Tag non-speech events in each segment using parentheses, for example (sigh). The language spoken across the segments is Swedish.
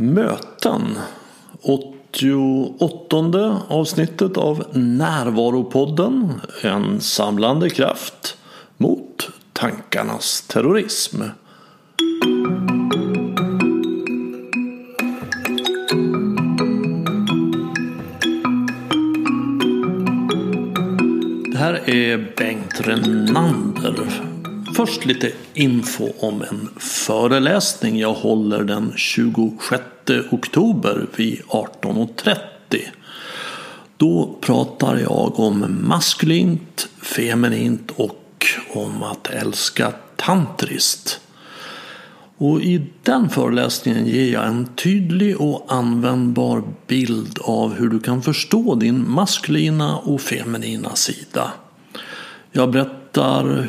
Möten. 88 avsnittet av Närvaropodden. En samlande kraft mot tankarnas terrorism. Det här är Bengt Renander. Först lite info om en föreläsning jag håller den 26 oktober vid 18.30. Då pratar jag om maskulint, feminint och om att älska tantriskt. Och i den föreläsningen ger jag en tydlig och användbar bild av hur du kan förstå din maskulina och feminina sida. Jag berättar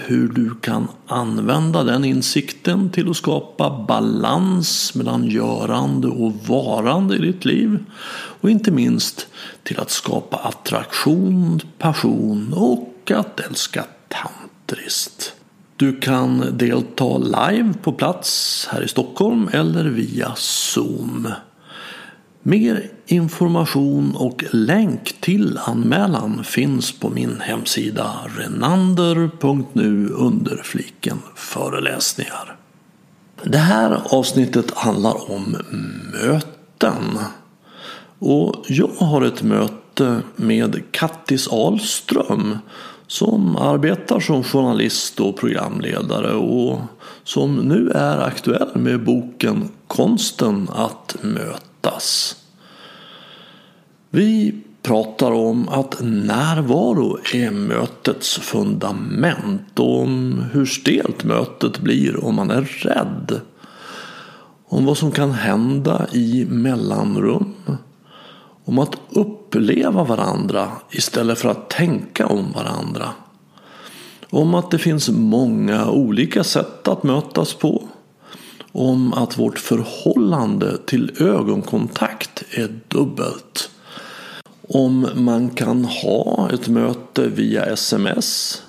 hur du kan använda den insikten till att skapa balans mellan görande och varande i ditt liv. Och inte minst till att skapa attraktion, passion och att älska tantriskt. Du kan delta live på plats här i Stockholm eller via Zoom. Mer information och länk till anmälan finns på min hemsida renander.nu under fliken föreläsningar. Det här avsnittet handlar om möten. Och jag har ett möte med Kattis Ahlström som arbetar som journalist och programledare och som nu är aktuell med boken Konsten att mötas. Vi pratar om att närvaro är mötets fundament och om hur stelt mötet blir om man är rädd. Om vad som kan hända i mellanrum. Om att uppleva varandra istället för att tänka om varandra. Om att det finns många olika sätt att mötas på. Om att vårt förhållande till ögonkontakt är dubbelt. Om man kan ha ett möte via sms.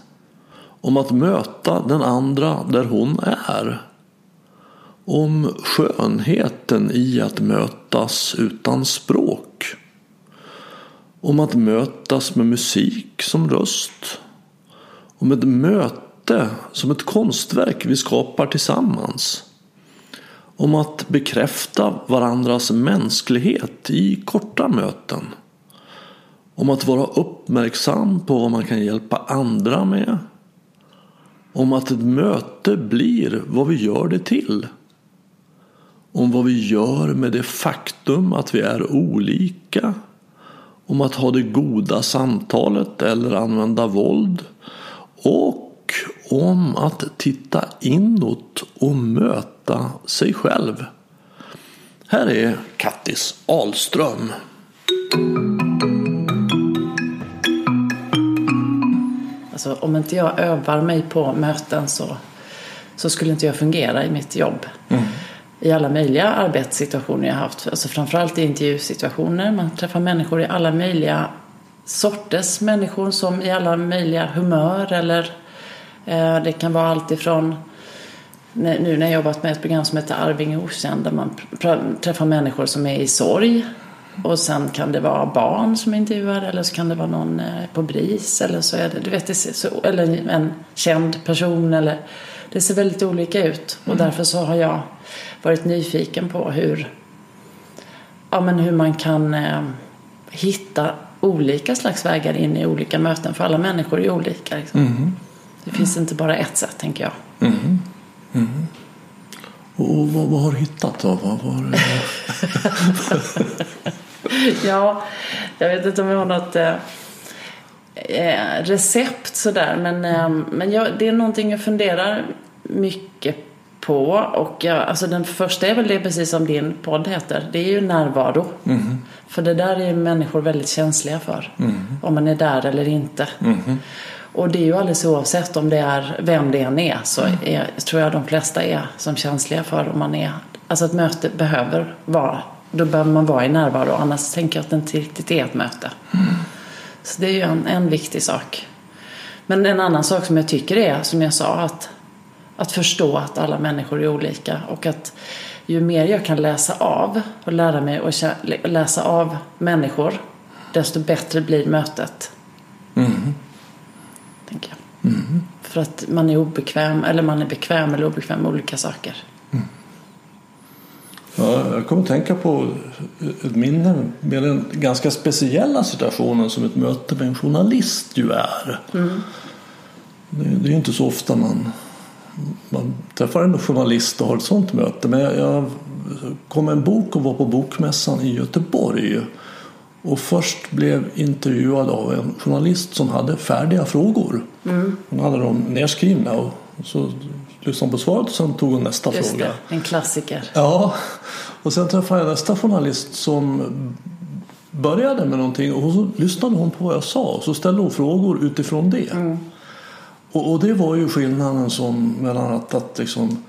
Om att möta den andra där hon är. Om skönheten i att mötas utan språk. Om att mötas med musik som röst. Om ett möte som ett konstverk vi skapar tillsammans. Om att bekräfta varandras mänsklighet i korta möten. Om att vara uppmärksam på vad man kan hjälpa andra med. Om att ett möte blir vad vi gör det till. Om vad vi gör med det faktum att vi är olika. Om att ha det goda samtalet eller använda våld. Och om att titta inåt och möta sig själv. Här är Kattis Ahlström. Alltså, om inte jag övar mig på möten så, så skulle inte jag fungera i mitt jobb. Mm. I alla möjliga arbetssituationer jag haft. Alltså framförallt i intervjusituationer. Man träffar människor i alla möjliga sorters människor som i alla möjliga humör. Eller eh, det kan vara allt ifrån nu när jag jobbat med ett program som heter Arvinge okänd där man träffar människor som är i sorg och sen kan det vara barn som intervjuar eller så kan det vara någon eh, på BRIS eller så är det, du vet, det ser så, eller en känd person eller det ser väldigt olika ut och mm. därför så har jag varit nyfiken på hur, ja, men hur man kan eh, hitta olika slags vägar in i olika möten för alla människor är olika. Liksom. Mm. Det finns inte bara ett sätt tänker jag. Mm. Och vad, vad, har du hittat då? Vad, vad (laughs) ja, jag vet inte om jag har något eh, eh, recept sådär. Men, eh, men jag, det är någonting jag funderar mycket på. Och jag, alltså den första är väl det precis som din podd heter. Det är ju närvaro. Mm. För det där är människor väldigt känsliga för. Mm. Om man är där eller inte. Mm. Och det är ju alldeles oavsett om det är vem det än är så är, tror jag de flesta är som känsliga för om man är Alltså ett möte behöver vara då behöver man vara i närvaro, annars tänker jag att det inte riktigt är ett möte. Mm. Så det är ju en, en viktig sak. Men en annan sak som jag tycker är, som jag sa, att, att förstå att alla människor är olika och att ju mer jag kan läsa av och lära mig att läsa av människor, desto bättre blir mötet. Mm. Tänker jag. För att man är obekväm, eller man är bekväm eller obekväm med olika saker. Ja, jag kommer att tänka på ett minne med den ganska speciella situationen som ett möte med en journalist ju är. Det, det är ju inte så ofta man, man träffar en journalist och har ett sånt möte. Men jag, jag kom med en bok och var på Bokmässan i Göteborg. Och först blev intervjuad av en journalist som hade färdiga frågor. Hon hade dem nedskrivna och så lyssnade hon på svaret och sen tog hon nästa Just fråga. det, en klassiker. Ja, och sen träffade jag nästa journalist som började med någonting och så lyssnade hon på vad jag sa och så ställde hon frågor utifrån det. Och, och det var ju skillnaden som mellan att, att liksom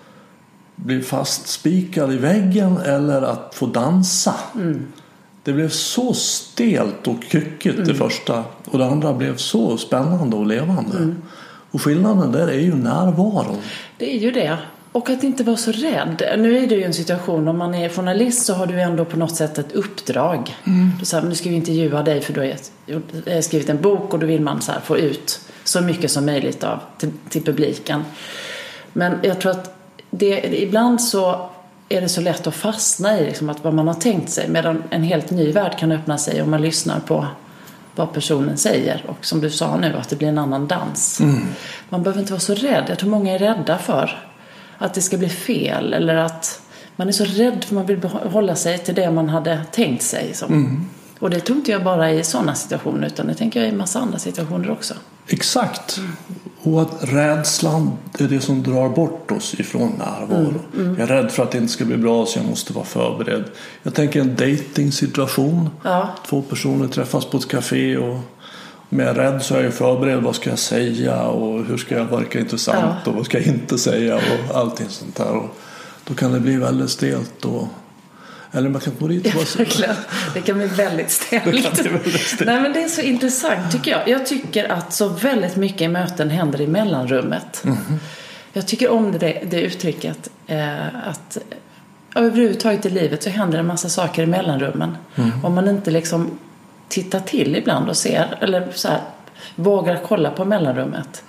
bli fastspikad i väggen eller att få dansa. Det blev så stelt och kryckigt det första och det andra blev så spännande och levande. Och skillnaden där är ju närvaron. Det är ju det. Och att inte vara så rädd. Nu är det ju en situation, om man är journalist så har du ändå på något sätt ett uppdrag. Du säger, nu ska vi intervjua dig för du har skrivit en bok och då vill man så få ut så mycket som möjligt av till, till publiken. Men jag tror att det, ibland så är det så lätt att fastna i liksom att vad man har tänkt sig medan en helt ny värld kan öppna sig om man lyssnar på vad personen säger och som du sa nu att det blir en annan dans. Man behöver inte vara så rädd. Jag tror många är rädda för att det ska bli fel eller att man är så rädd för man vill hålla sig till det man hade tänkt sig. Som. Och det tror inte jag bara i sådana situationer utan det tänker jag i massa andra situationer också. Exakt. Och att rädslan är det som drar bort oss ifrån närvaro. Jag är rädd för att det inte ska bli bra så jag måste vara förberedd. Jag tänker en dating-situation. Ja. Två personer träffas på ett café och om jag är rädd så är jag förberedd. Vad ska jag säga och hur ska jag verka intressant Ja. och vad ska jag inte säga och allting sånt där. Och då kan det bli väldigt stelt. Och, eller man kan gå dit och vara. Det kan bli väldigt Det stelt. Nej men det är så intressant tycker jag. Jag tycker att så väldigt mycket i möten händer i mellanrummet. Jag tycker om det, det uttrycket. Eh, att överhuvudtaget i livet så händer en massa saker i mellanrummen. Om man inte liksom tittar till ibland och ser, eller så här, vågar kolla på mellanrummet.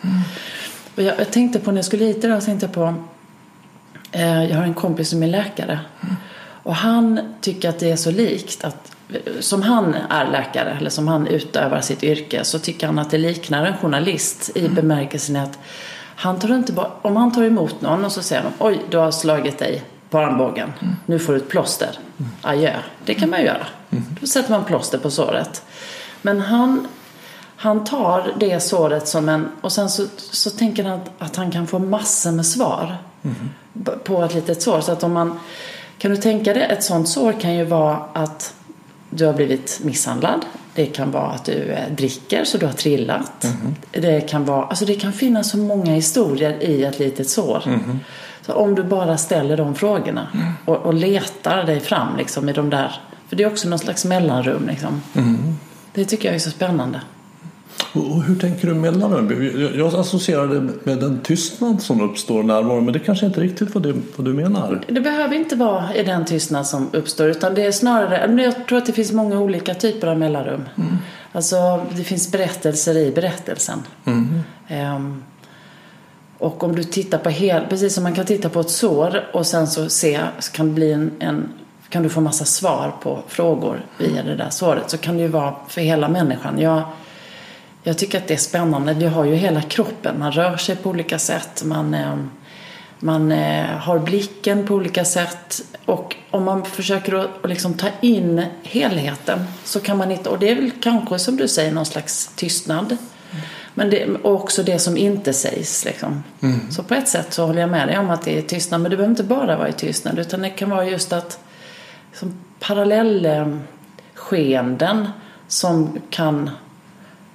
Och jag, jag tänkte på när jag skulle hit idag, så tänkte jag på Eh, jag har en kompis som är läkare. Och han tycker att det är så likt att som han är läkare eller som han utövar sitt yrke så tycker han att det liknar en journalist i bemärkelsen att han tar inte bara, om han tar emot någon och så säger man oj du har slagit dig på armbågen, nu får du ett plåster, adjö. Det kan man ju göra. Då sätter man plåster på såret. Men han han tar det såret som en... Och sen så, så tänker han att, att han kan få massor med svar b- på ett litet sår. Så att om man... Kan du tänka dig, ett sånt sår kan ju vara att du har blivit misshandlad. Det kan vara att du eh, dricker så du har trillat. Det, kan vara, alltså det kan finnas så många historier i ett litet sår. Så om du bara ställer de frågorna och, och letar dig fram liksom i de där... För det är också någon slags mellanrum liksom. Det tycker jag är så spännande. Och hur tänker du mellanrum? Jag- Jag associerar det med den tystnad som uppstår närvaro men det kanske inte riktigt vad, det, vad du menar. Det behöver inte vara i den tystnad som uppstår utan det är snarare, jag tror att det finns många olika typer av mellanrum. Alltså det finns berättelser i berättelsen. Ehm, och om du tittar på hel, precis som man kan titta på ett sår och sen så se, så kan det bli en, en kan du få massa svar på frågor via det där såret så kan det ju vara för hela människan. Jag, jag tycker att det är spännande. Vi har ju hela kroppen. Man rör sig på olika sätt. Man, eh, man eh, har blicken på olika sätt. Och om man försöker att, liksom ta in helheten så kan man inte... Och det är väl kanske som du säger någon slags tystnad. Men det, och också det som inte sägs. Liksom. Så på ett sätt så håller jag med dig om att det är tystnad. Men det behöver inte bara vara i tystnad. Utan det kan vara just att som parallellskeenden som kan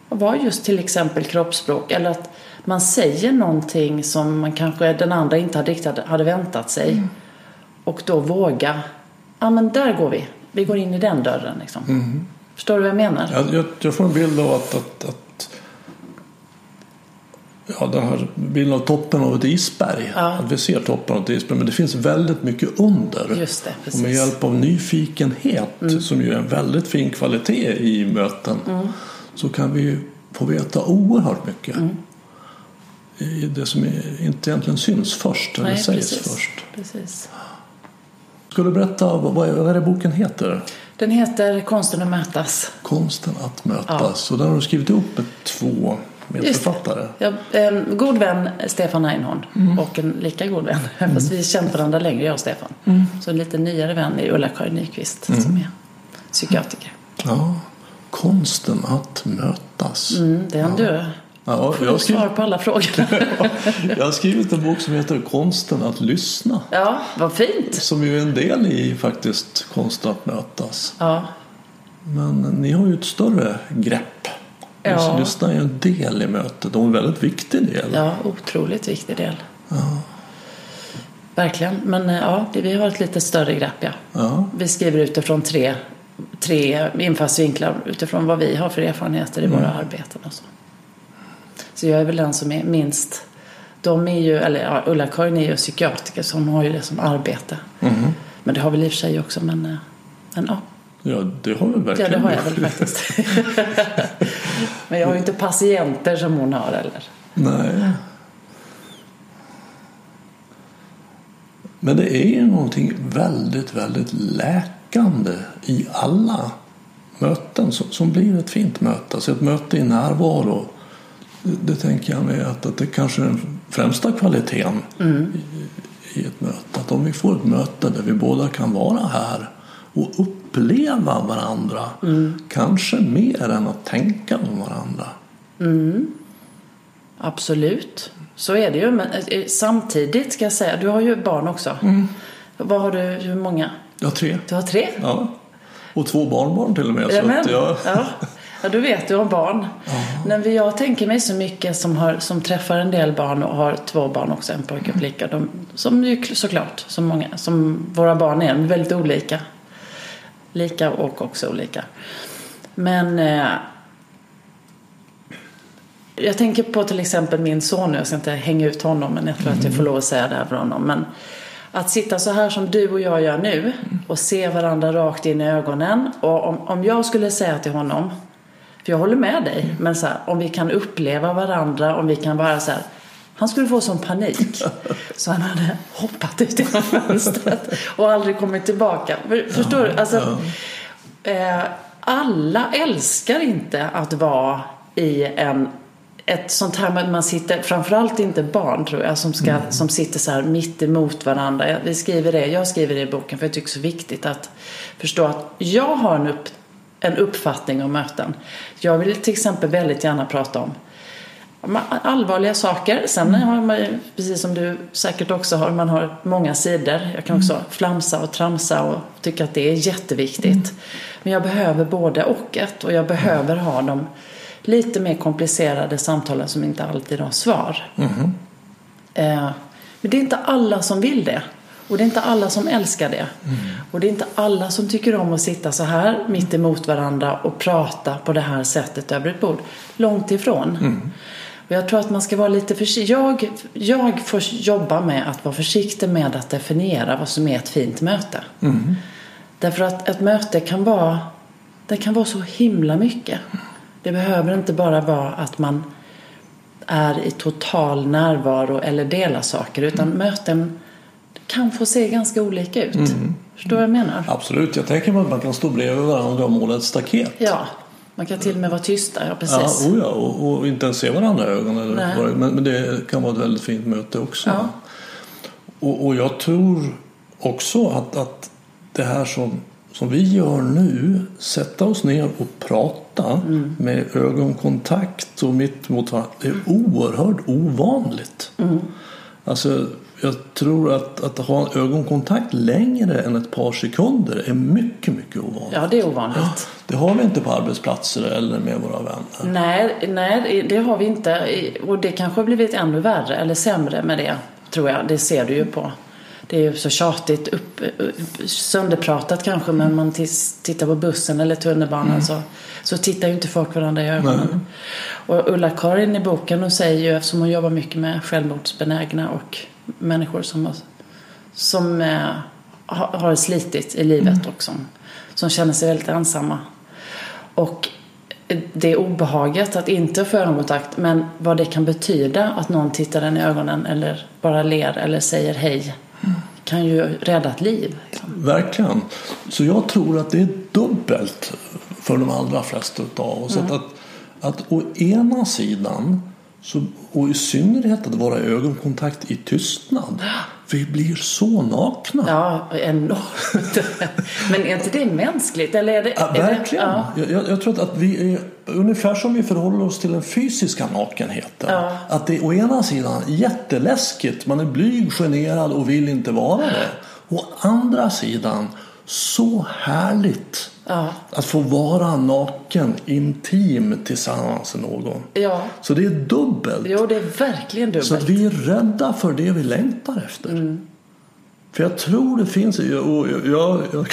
vara just till exempel kroppsspråk. Eller att man säger någonting som man kanske den andra inte hade riktigt hade väntat sig. Och då våga. Ja men där går vi. Vi går in i den dörren liksom. Förstår du vad jag menar? Jag, jag, jag får en bild av att, att, att ja, den här bilden av toppen av ett isberg. Ja. Att vi ser toppen av ett isberg men det finns väldigt mycket under. Just det, Och med. Mm. hjälp av nyfikenhet som ju är en väldigt fin kvalitet i möten Mm. Så kan vi ju få veta oerhört mycket. Mm. I det som inte egentligen syns först eller Nej, sägs precis. först. precis. Ska du berätta vad, är- vad är boken heter? Den heter Konsten att mötas. Konsten att mötas. Och där har du skrivit ihop med två medförfattare. Jag, en god vän Stefan Einhorn Mm. och en lika god vän, (laughs) fast vi känt varandra längre jag och Stefan. Mm. Så en lite nyare vän är Ulla-Karin Nyqvist som är psykiatriker. Ja, konsten att mötas. Mm, det är en du. Ja, jag, har du svar skrivit, på alla frågor. (laughs) jag har skrivit en bok som heter Konsten att lyssna. ja, vad fint. Som ju är en del i faktiskt konsten att mötas. Ja, Men ni har ju ett större grepp. Ja. Lyssna är ju en del i mötet och en väldigt viktig del. ja otroligt viktig del. Verkligen. Men eh, ja, vi har ett lite större grepp ja. Ja. Vi skriver utifrån tre, tre infallsvinklar utifrån vad vi har för erfarenheter i våra arbeten och så. Så jag är väl den som är minst de är ju, eller ja, Ulla-Karin är ju psykiatriker så hon har ju det som arbete. Mhm. Men det har väl i och för sig också men, eh, men ja, ja, det har vi ja verkligen. det har jag väl faktiskt. (laughs) men jag har ju inte patienter som hon har eller. Nej. Men det är ju någonting väldigt, väldigt läkande i alla möten som, blir ett fint möte. Alltså ett möte i närvaro. Det, det tänker jag mig att, att det kanske är den främsta kvaliteten i, i ett möte. Att om vi får ett möte där vi båda kan vara här och uppleva varandra. Kanske mer än att tänka om varandra. Absolut, så är det ju. Men eh, samtidigt ska jag säga, du har ju barn också. Vad har du, hur många? Jag har tre. Du har tre? Ja. Och två barnbarn till och med. Så Jajamän. att jag, Ja. ja, du vet, du har barn. När jag tänker mig så mycket som, har, som träffar en del barn och har två barn också, en pojke och flicka. De, som ju såklart, som, många, som våra barn är, väldigt olika. Lika och också olika. Men eh, jag tänker på till exempel min son nu, jag ska inte hänga ut honom men jag tror att jag får lov att säga det här för honom. Men att sitta så här som du och jag gör nu och se varandra rakt in i ögonen. Och om, om jag skulle säga till honom, för jag håller med dig, men så här, om vi kan uppleva varandra, om vi kan vara så här. Han skulle få sån panik (laughs) så han hade hoppat ut genom fönstret och aldrig kommit tillbaka. För- Förstår du? Alltså, eh, alla älskar inte att vara i en ett sånt här med man sitter, framförallt inte barn tror jag, som, ska, som sitter så här mitt emot varandra. Vi skriver det, jag skriver det i boken för jag tycker det är så viktigt att förstå att jag har en, upp, en uppfattning om möten. Jag vill till exempel väldigt gärna prata om allvarliga saker. Sen har man ju, precis som du säkert också har, man har många sidor. Jag kan också flamsa och tramsa och tycka att det är jätteviktigt. Men jag behöver både och ett och jag behöver ha de lite mer komplicerade samtalen som inte alltid har svar. Eh, men det är inte alla som vill det. Och det är inte alla som älskar det. Och det är inte alla som tycker om att sitta så här mitt emot varandra och prata på det här sättet över ett bord. Långt ifrån. Och jag tror att man ska vara lite försiktig. Jag, jag får jobba med att vara försiktig med att definiera vad som är ett fint möte. Därför att ett möte kan vara, det kan vara så himla mycket. Det behöver inte bara vara att man är i total närvaro eller delar saker. Utan möten kan få se ganska olika ut. Förstår du vad jag menar? Absolut, jag tänker mig att man kan stå bredvid varandra och måla ett staket. Ja, man kan till och med vara tysta. Ja, Ja, precis. oh ja och, och inte ens se varandra i ögonen. Eller, men, men det kan vara ett väldigt fint möte också. Ja. Och, och jag tror också att, att det här som, som vi gör nu, sätta oss ner och prata Mm. med ögonkontakt och mitt mot varandra, det är oerhört ovanligt. Mm. Alltså, jag tror att, att ha en ögonkontakt längre än ett par sekunder är mycket, mycket ovanligt. Ja, det är ovanligt. Det har vi inte på arbetsplatser eller med våra vänner. Nej, nej, det har vi inte. Och det kanske har blivit ännu värre eller sämre med det, tror jag. Det ser du ju på det är ju så tjatigt, upp, sönderpratat kanske, men man tittar på bussen eller tunnelbanan Mm. så, så tittar ju inte folk varandra i ögonen. Och Ulla-Karin i boken hon säger ju, eftersom hon jobbar mycket med självmordsbenägna och människor som, har, som eh, har, slitit i livet Mm. och som, som känner sig väldigt ensamma. Och det är obehaget att inte få ögonkontakt men vad det kan betyda att någon tittar en i ögonen eller bara ler eller säger hej kan ju rädda ett liv. liksom. Verkligen. Så jag tror att det är dubbelt för de allra flesta av oss. Att, att, att å ena sidan, så, och i synnerhet att vara i ögonkontakt i tystnad. Vi blir så nakna. Ja, enormt. Men är inte det mänskligt? Eller är det, Ja, är det, verkligen. ja. Jag, jag, jag tror att- att vi är ungefär som vi förhåller oss till den fysiska nakenheten. Ja. Att det är å ena sidan jätteläskigt, man är blyg, generad och vill inte vara det. Å andra sidan så härligt Ja. att få vara naken, intim tillsammans med någon. ja. Så det är dubbelt. Jo, det är verkligen dubbelt. Så att vi är rädda för det vi längtar efter. För jag tror det finns, och jag, jag, jag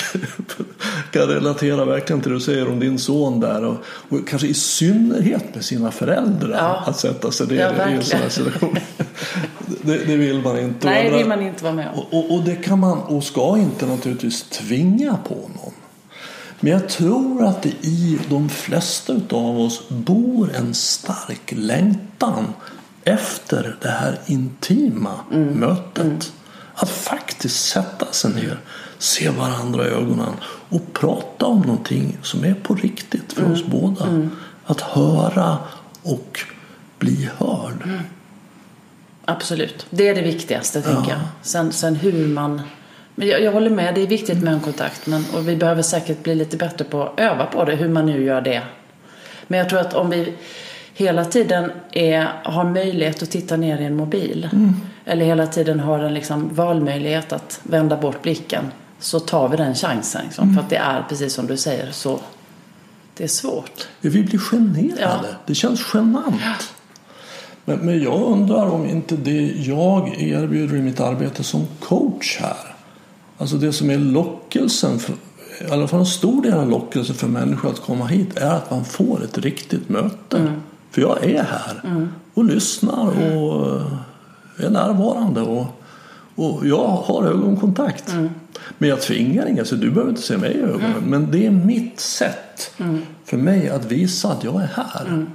kan relatera verkligen till det du säger om din son där och, och kanske i synnerhet med sina föräldrar Ja. att sätta sig ner Ja, i en sån här situation. (laughs) Det, det vill man inte. Nej, det vill man inte vara med om. och, och, och det kan man och ska inte naturligtvis tvinga på någon. Men jag tror att det i de flesta av oss bor en stark längtan efter det här intima mötet. Att faktiskt sätta sig ner, se varandra i ögonen och prata om någonting som är på riktigt för oss båda. Att höra och bli hörd. Absolut. Det är det viktigaste, tänker jag. Sen, sen hur man... Men jag, jag håller med, det är viktigt med en kontakt. Men, och vi behöver säkert bli lite bättre på att öva på det, hur man nu gör det. Men jag tror att om vi hela tiden är, har möjlighet att titta ner i en mobil. Eller hela tiden har en liksom valmöjlighet att vända bort blicken. Så tar vi den chansen. Liksom, För att det är, precis som du säger, så... Det är svårt. Vi blir generade. Ja. Det känns genant. Men, men jag undrar om inte det jag erbjuder i mitt arbete som coach här. Alltså det som är lockelsen, för, i alla fall en stor del av lockelsen för människor att komma hit är att man får ett riktigt möte. För jag är här och lyssnar och är närvarande. Och, och jag har ögonkontakt. Men jag tvingar inga, så du behöver inte se mig i ögonen. Men det är mitt sätt för mig att visa att jag är här.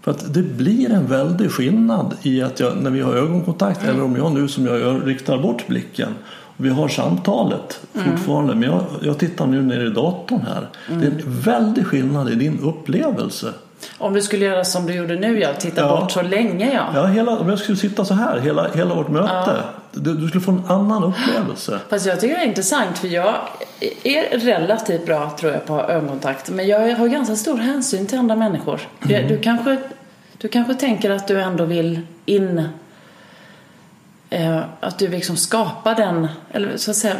För att det blir en väldig skillnad i att jag, när vi har ögonkontakt eller om jag nu som jag gör riktar bort blicken. Vi har samtalet fortfarande men jag, jag tittar nu ner i datorn här. Det är en väldig skillnad i din upplevelse. Om du skulle göra som du gjorde nu, ja. Titta Ja. bort så länge, ja. Ja, hela, om jag skulle sitta så här hela, hela vårt möte. Du, du skulle få en annan upplevelse. (gasps) Fast jag tycker det är intressant för jag är relativt bra tror jag på ögonkontakt. Men jag har ganska stor hänsyn till andra människor. Mm. Du, kanske, du kanske tänker att du ändå vill in... Eh, att du liksom skapar den... Eller så att säga,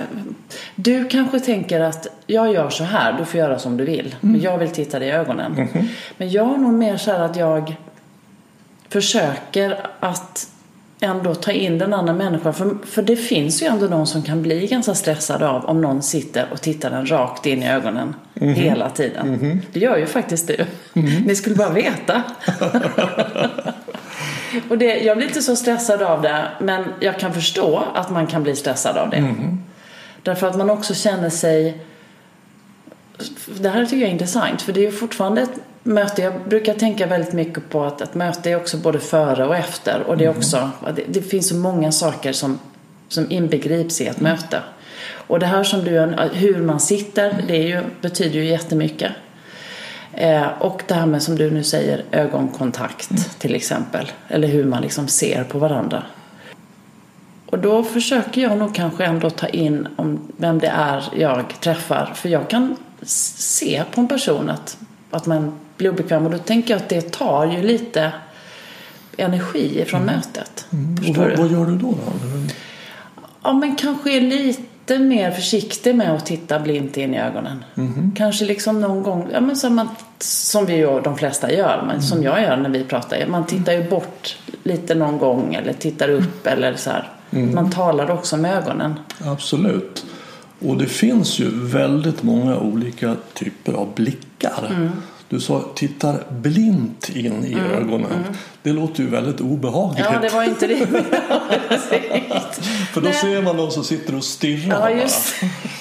du kanske tänker att jag gör så här, du får göra som du vill. Men jag vill titta dig i ögonen. Men jag är nog mer så här att jag försöker att ändå ta in den andra människan. För, för det finns ju ändå någon som kan bli ganska stressad av om någon sitter och tittar den rakt in i ögonen hela tiden. Det gör ju faktiskt du. Ni skulle bara veta. (laughs) och det, jag blir inte så stressad av det, men jag kan förstå att man kan bli stressad av det. Därför att man också känner sig det här tycker jag är intressant för det är ju fortfarande ett möte. Jag brukar tänka väldigt mycket på att ett möte är också både före och efter. Och det är också, det, det finns så många saker som, som inbegrips i ett möte. Och det här som du, hur man sitter, det ju, betyder ju jättemycket. Eh, och det här med som du nu säger, ögonkontakt till exempel. Eller hur man liksom ser på varandra. Och då försöker jag nog kanske ändå ta in om vem det är jag träffar. För jag kan se på en person att, att man blir obekväm. Och då tänker jag att det tar ju lite energi från mötet. Och Förstår vad, vad gör du då? då? Ja, men kanske är lite mer försiktig med att titta blint in i ögonen. Kanske liksom någon gång, ja, men som, man, som vi ju de flesta gör, men som jag gör när vi pratar. Man tittar ju bort lite någon gång eller tittar upp eller så här. Man talar också med ögonen. Absolut. Och det finns ju väldigt många olika typer av blickar. Mm. Du sa tittar blint in i ögonen. Det låter ju väldigt obehagligt. Mm, Ja, det var inte det. (laughs) (laughs) För då Nej. ser man någon som sitter och stirrar ja, just,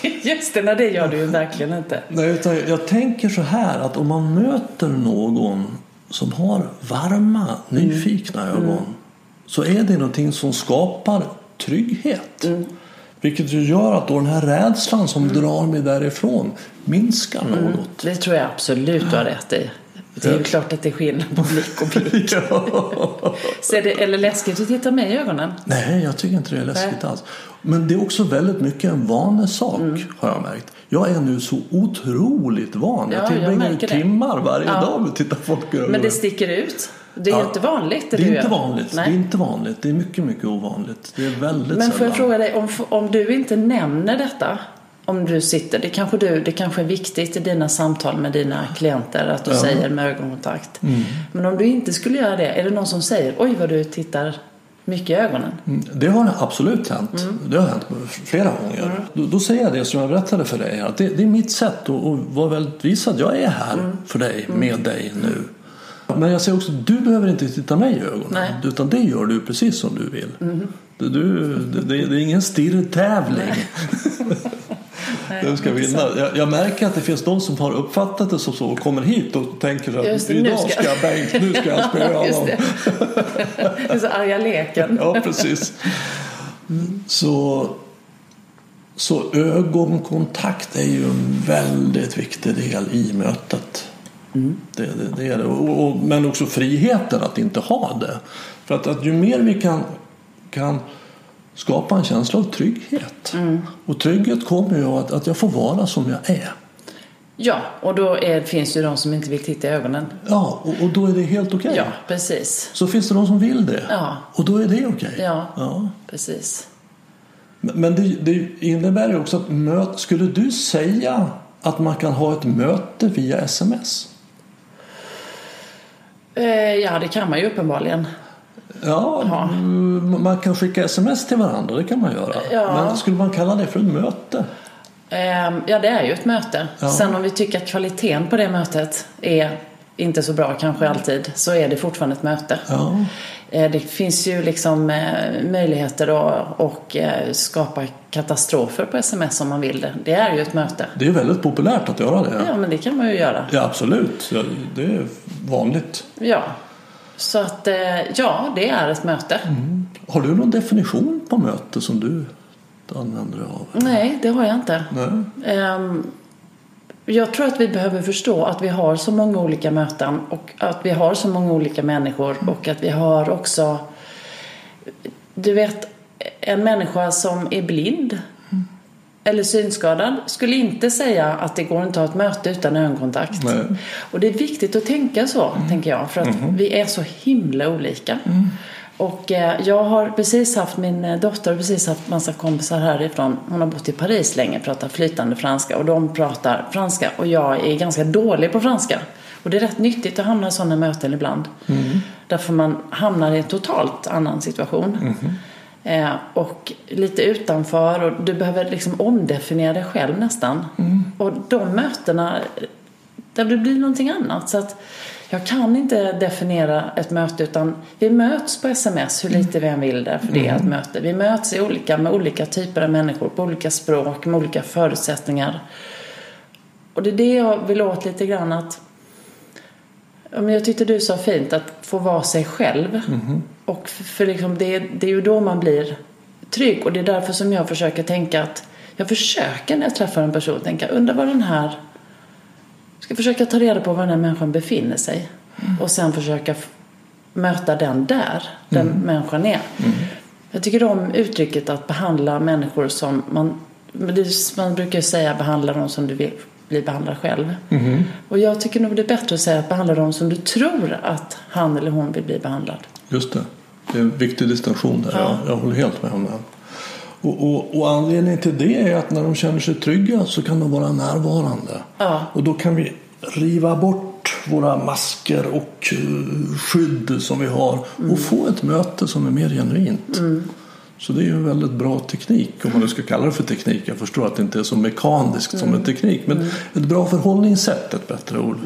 (laughs) just det. Nej, det gör du ju verkligen inte. Nej, utan jag tänker så här att om man möter någon som har varma, nyfikna ögon så är det någonting som skapar trygghet. Vilket ju gör att då den här rädslan som drar mig därifrån minskar något. Det tror jag absolut du har rätt i. Det är ju klart att det är skillnad på blick och blick. (laughs) ja. Så är det, eller läskigt att titta mig i ögonen? Nej, jag tycker inte det är läskigt alls. Men det är också väldigt mycket en vanesak har jag märkt. Jag är nu så otroligt van. Ja, jag tillbringar timmar varje Ja. dag med att titta folk i ögonen. Men det sticker ut. Det är Ja. inte vanligt det, Det är inte gör. vanligt. Det är inte vanligt. Det är mycket, mycket ovanligt. Det är väldigt Men får sällan. jag fråga dig, om, om du inte nämner detta, om du sitter, det kanske, du, det kanske är viktigt i dina samtal med dina klienter att du Ja. säger med ögonkontakt. Mm. Men om du inte skulle göra det, är det någon som säger oj vad du tittar mycket i ögonen? Mm, Det har absolut hänt. Mm. Det har hänt flera gånger. Då, då säger jag det som jag berättade för dig. Att det, det är mitt sätt att, att vara väldigt visa att jag är här Mm. för dig, med dig nu. Men jag säger också du behöver inte titta mig i ögonen. Nej. Mm. Utan det gör du precis som du vill. Du, du, det, det, är ingen stirrtävling. Den (laughs) ska vinna. Jag, jag märker att det finns de som har uppfattat det som så och kommer hit och tänker Just att det, nu idag ska- ska jag Bengt, nu ska jag spöa (laughs) Just honom. det. (laughs) Den så arga leken. Ja, precis. Så, så ögonkontakt är ju en väldigt viktig del i mötet. Det, det, det är det. Och, och, men också friheten att inte ha det. För att, att ju mer vi kan, kan skapa en känsla av trygghet. Och trygghet kommer ju av att, att jag får vara som jag är. Ja, och då är, finns det ju de som inte vill titta i ögonen. Ja, och, och då är det helt okej. Ja, precis. Så finns det de som vill det. Ja. Och då är det okej. Ja. ja. Precis. Men det, det innebär ju också att möt, skulle du säga att man kan ha ett möte via sms? Eh, ja, det kan man ju uppenbarligen. Ja, Ja. man kan skicka sms till varandra, det kan man göra. Ja. Men skulle man kalla det för ett möte? Ehm, Ja, det är ju ett möte. Ja. Sen om vi tycker att kvaliteten på det mötet är inte så bra kanske alltid, så är det fortfarande ett möte. Eh, Det finns ju liksom eh, möjligheter att och eh, skapa katastrofer på sms om man vill det. Det är ju ett möte. det är väldigt populärt att göra det. Ja, men det kan man ju göra. Ja, absolut. Det är vanligt. Ja. Så att, ja, det är ett möte. Har du någon definition på möte som du använder dig av? Nej, det har jag inte. Nej. Ehm, Jag tror att vi behöver förstå att vi har så många olika möten och att vi har så många olika människor och att vi har också Du vet, en människa som är blind eller synskadad skulle inte säga att det går inte att ha ett möte utan ögonkontakt. Nej. Och det är viktigt att tänka så, tänker jag, för att vi är så himla olika. Och eh, jag har precis haft, min eh, dotter har precis haft massa kompisar härifrån. Hon har bott i Paris länge, pratar flytande franska och de pratar franska och jag är ganska dålig på franska. Och det är rätt nyttigt att hamna i sådana möten ibland. Därför man hamnar i en totalt annan situation. Eh, och lite utanför och du behöver liksom omdefiniera dig själv nästan. Och de mötena, där det blir någonting annat. Så att jag kan inte definiera ett möte utan vi möts på sms hur lite vi än vill det, för det är ett möte. Vi möts i olika, med olika typer av människor, på olika språk, med olika förutsättningar. Och det är det jag vill åt lite grann att men jag tyckte du sa fint att få vara sig själv. Och för, för liksom det, det är ju då man blir trygg. Och det är därför som jag försöker tänka att jag försöker när jag träffar en person tänka, undrar vad den här ska försöka ta reda på var den här människan befinner sig. Och sen försöka möta den där, den människan är. Jag tycker om uttrycket att behandla människor som man, det- man brukar säga behandla dem som du vill bli behandlad själv. Och jag tycker nog det är bättre att säga att behandla dem som du tror att han eller hon vill bli behandlad. Just det. Det är en viktig distinktion där. Ja. Jag, jag håller helt med om den. Och, och, och anledningen till det är att när de känner sig trygga så kan de vara närvarande. Ja. Och då kan vi riva bort våra masker och eh, skydd som vi har och få ett möte som är mer genuint. Så det är ju en väldigt bra teknik, om man nu ska kalla det för teknik. Jag förstår att det inte är så mekaniskt som en teknik. Men ett bra förhållningssätt, ett bättre ord.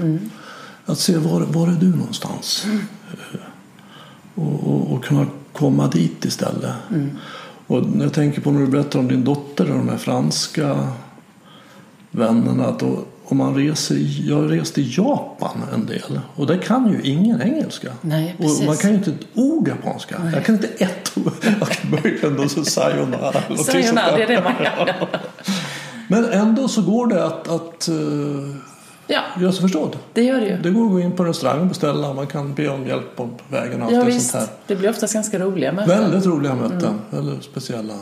Att se var, var är du någonstans? Eh, Och, och, och kunna komma dit istället. Och jag tänker på när du berättar om din dotter och de här franska vännerna. Att om man reser, jag har rest i Japan en del och där kan ju ingen engelska. Nej, och precis. man kan ju inte ett ord japanska. Jag kan inte ett ord. (laughs) Jag kan möjligen då så sayonara. (laughs) Sayonara, det är det man kan. (laughs) Men ändå så går det att, att uh, Ja, göra sig förstådd. det gör det ju. Det går att gå in på restaurang och beställa. Man kan be om hjälp på vägen. och Ja, allt det visst. sånt här. Det blir oftast ganska roliga möten. Väldigt roliga möten, väldigt speciella.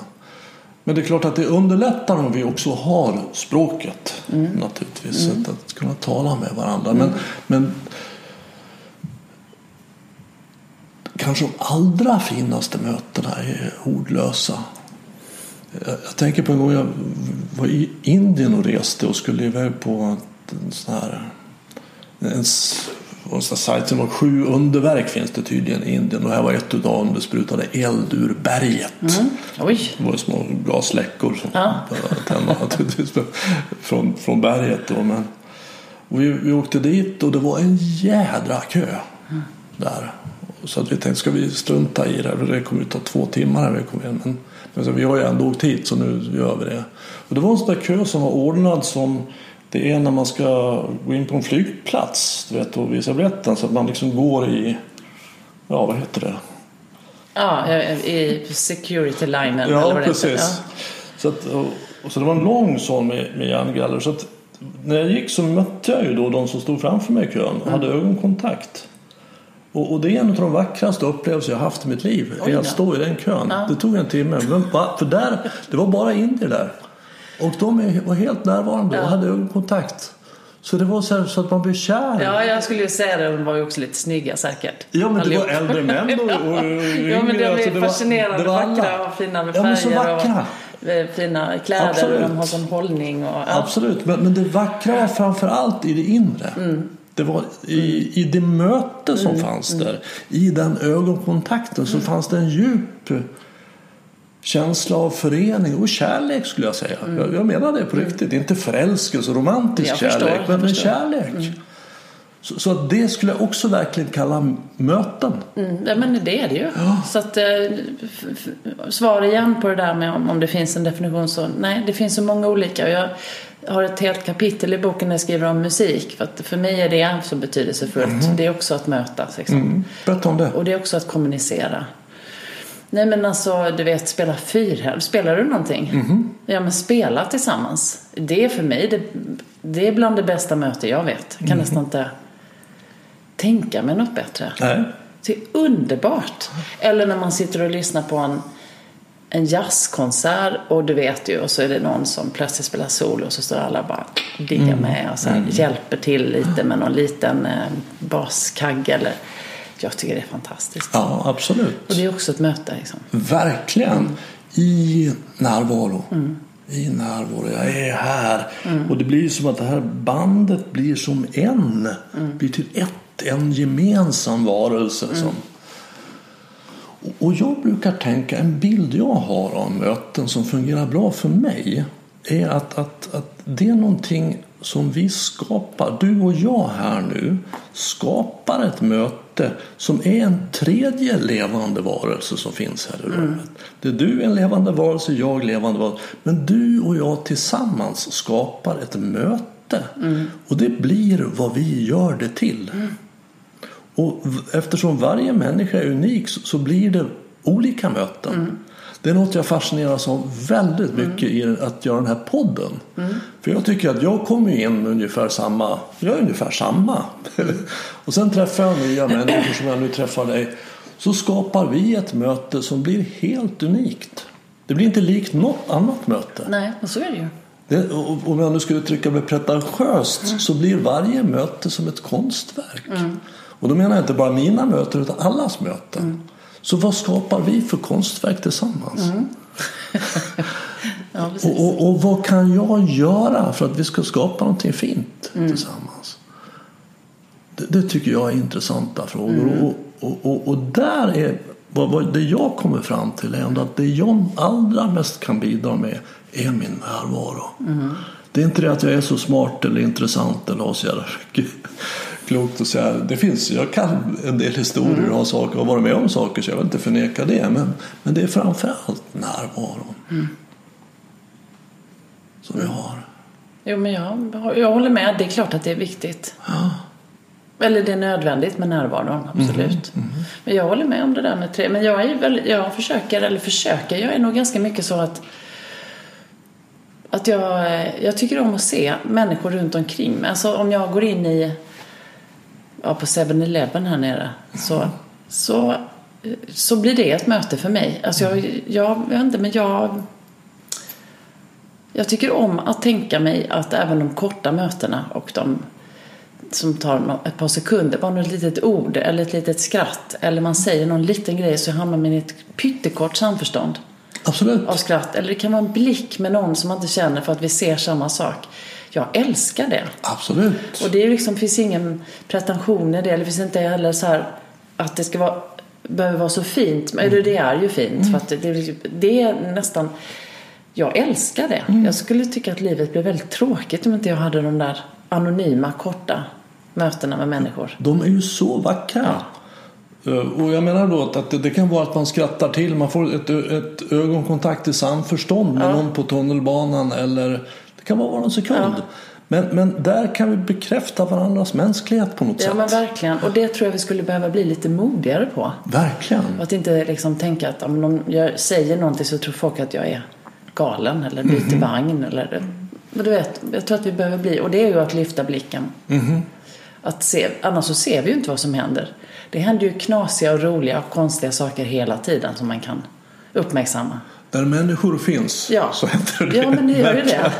Men det är klart att det underlättar om vi också har språket naturligtvis. Så Att, kunna tala med varandra. Men, men kanske de allra finaste mötena är ordlösa. Jag, jag tänker på en gång jag var i Indien och reste och skulle iväg på en sån här en, en sån sajt som var sju underverk finns det tydligen i Indien och här var ett utav dem det sprutade eld ur berget. Oj, Det var små gasläckor som Ja. naturligtvis från, från berget. Då. Men, och vi, vi åkte dit och det var en jädra kö där. Så att vi tänkte, ska vi strunta i det? Det kommer ju ta två timmar när vi kommer in. Men, men så, vi har ju ändå åkt hit så nu gör vi det. Och det var en sån där kö som var ordnad som det är när man ska gå in på en flygplats du vet, och visa biljetten. Så att man liksom går i, ja vad heter det? ja, i security linen eller Ja, vad det precis. heter. Ja. Så, att, och, så det var en lång sån med, med järngaller. Så att när jag gick så mötte jag ju då de som stod framför mig i kön och Mm. hade ögonkontakt. Och, och det är en av de vackraste upplevelser jag haft i mitt liv. Oj att stå i den kön. Det tog en timme. Men? För där, det var bara indier där. Och de var helt närvarande och hade ögonkontakt. Så det var så, här, så att man blev kär. Ja, jag skulle ju säga det. De var ju också lite snygga säkert. Ja, men det var Allihop. äldre män och, och (laughs) yngre. Ja, men de alltså, är det var- fascinerande det var vackra och fina med Ja, men så färger vackra. och eh, fina kläder Absolut. och de har sån hållning. Och, ja. Absolut, men, men det vackra var framför allt i det inre. Mm. Det var i, i det möte som fanns där, i den ögonkontakten, Mm. så fanns det en djup känsla av förening och kärlek skulle jag säga. Jag, jag menar det på riktigt. Inte förälskelse och romantisk Mm. Jag förstår, kärlek, jag men en förstår. kärlek. Så, så att det skulle jag också verkligen kalla möten. Mm, ja, men det är det ju. Så att, eh, svar igen på det där med om, om det finns en definition så nej, det finns så många olika. Jag har ett helt kapitel i boken där jag skriver om musik. För att för mig är det så betydelsefullt. Det är också att mötas. Liksom. Mm. Berätta om det. Och det är också att kommunicera. Nej men alltså, du vet, spela fyrhjul. Spelar du någonting? Ja men spela tillsammans. Det är för mig, det, det är bland det bästa möte jag vet. Jag kan nästan inte tänka mig något bättre. Nej. Det är underbart. Eller när man sitter och lyssnar på en, en jazzkonsert och du vet ju och så är det någon som plötsligt spelar solo och så står alla bara och diggar med och så här, hjälper till lite med någon liten eh, baskagge eller jag tycker det är fantastiskt. Ja, absolut. Och det är också ett möte liksom. Verkligen. I närvaro. I närvaro. Jag är här. Och det blir som att det här bandet blir som en. Blir till ett. En gemensam varelse. Som. Och- Och jag brukar tänka, en bild jag har av möten som fungerar bra för mig är att, att, att det är någonting som vi skapar. Du och jag här nu skapar ett möte som är en tredje levande varelse som finns här i rummet. Det är du en levande varelse, jag levande varelse. Men du och jag tillsammans skapar ett möte. Och det blir vad vi gör det till. Och v- eftersom varje människa är unik så- så blir det olika möten. Det är något jag fascineras av väldigt mycket i att göra den här podden. För jag tycker att jag kommer in med ungefär samma, jag är ungefär samma. (laughs) och sen träffar jag nya människor som jag nu träffar dig. Så skapar vi ett möte som blir helt unikt. Det blir inte likt något annat möte. Nej, och så är det ju. Det, om jag nu skulle uttrycka mig pretentiöst så blir varje möte som ett konstverk. Och då menar jag inte bara mina möten utan allas möten. Så vad skapar vi för konstverk tillsammans? (laughs) Ja, precis. Och, och, och vad kan jag göra för att vi ska skapa någonting fint tillsammans? Det, det tycker jag är intressanta frågor. Och, och, och, där är vad, vad, det jag kommer fram till är ändå att det jag allra mest kan bidra med är min närvaro. Det är inte det att jag är så smart eller intressant eller har så jävla (laughs) mycket klokt att säga. Det finns, jag kan en del historier och har saker och varit med om saker så jag vill inte förneka det. Men, men det är framförallt närvaron som jag har. Jo, men jag, jag håller med. Det är klart att det är viktigt. Ja. Eller det är nödvändigt med närvaron, absolut. Men jag håller med om det där med tre. Men jag, är väl, jag försöker, eller försöker, jag är nog ganska mycket så att att jag, jag tycker om att se människor runt omkring mig. Alltså om jag går in i ja, på 7-Eleven här nere så, så, så blir det ett möte för mig. Alltså jag, jag, jag vet inte, men jag jag tycker om att tänka mig att även de korta mötena och de som tar ett par sekunder, bara något litet ord eller ett litet skratt eller man säger någon liten grej så hamnar man i ett pyttekort samförstånd Absolut. av skratt. Eller det kan vara en blick med någon som man inte känner för att vi ser samma sak. Jag älskar det. Absolut. Och det är liksom, finns ingen pretension i det. Det finns inte heller så här att det ska vara, behöver vara så fint. Men Mm. det är ju fint. För att det, det, är nästan... Jag älskar det. Mm. Jag skulle tycka att livet blev väldigt tråkigt om inte jag hade de där anonyma, korta mötena med människor. De är ju så vackra. Eh, Och jag menar då att, det, det kan vara att man skrattar till, man får ett, ett ögonkontakt i samförstånd med någon på tunnelbanan eller kan vara en sekund. Men, men där kan vi bekräfta varandras mänsklighet på något Ja sätt. men verkligen. Och det tror jag vi skulle behöva bli lite modigare på. Verkligen. Och att inte liksom tänka att om någon, jag säger någonting så tror folk att jag är galen eller byter vagn. Eller, men du vet, jag tror att vi behöver bli, och det är ju att lyfta blicken. Att se, annars så ser vi ju inte vad som händer. Det händer ju knasiga och roliga och konstiga saker hela tiden som man kan uppmärksamma. Där människor finns Ja, så händer det. ja men det gör ju det.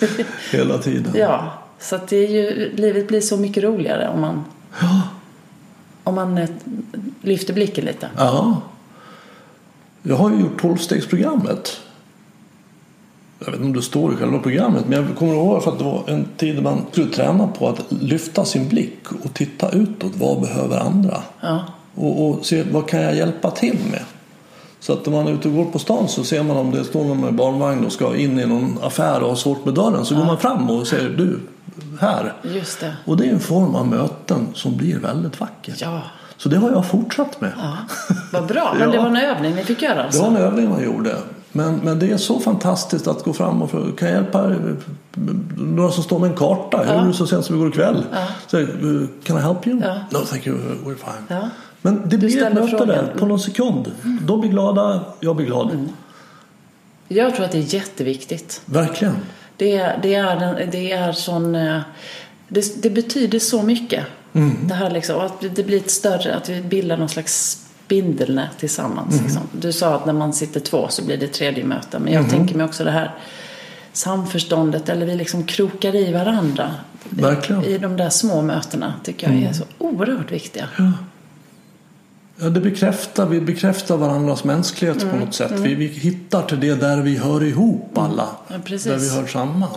(laughs) Hela tiden. Ja, så att det är ju, livet blir så mycket roligare om man, om man eh, lyfter blicken lite. Ja. Jag har ju gjort tolvstegsprogrammet. Jag vet inte om det står i själva programmet men jag kommer ihåg för att det var en tid man skulle träna på att lyfta sin blick och titta utåt. Vad behöver andra? Ja, Och, och se vad kan jag hjälpa till med? Så att när man är ute och går på stan så ser man om det står någon med barnvagn och ska in i någon affär och har svårt med dörren så går man fram och säger du, här. just det. Och det är en form av möten som blir väldigt vackert. Ja, Så det har jag fortsatt med. ja. (laughs) vad bra. Men det Ja. var en övning ni fick göra Det alltså? var en övning man gjorde. Men, men det är så fantastiskt att gå fram och fråga, kan jag hjälpa er? några som står med en karta? Gjorde det så sent som igår kväll. Så, uh, can I help you? Ja. No thank you, we're fine. Ja. Men det blir ett möte där på någon sekund. De blir glada, jag blir glad. Jag tror att det är jätteviktigt. Verkligen. Det det är, det är sån... eh, Det, det betyder så mycket. Det här liksom, att det blir ett större, att vi bildar någon slags spindelnät tillsammans. Liksom. Du sa att när man sitter två så blir det tredje möte. Men jag tänker mig också det här samförståndet eller vi liksom krokar i varandra. Verkligen. I de där små mötena tycker jag är så oerhört viktiga. Ja, det bekräftar, vi bekräftar varandras mänsklighet Mm, på något sätt. Vi, vi hittar till det där vi hör ihop alla. Ja, precis. där vi hör samman.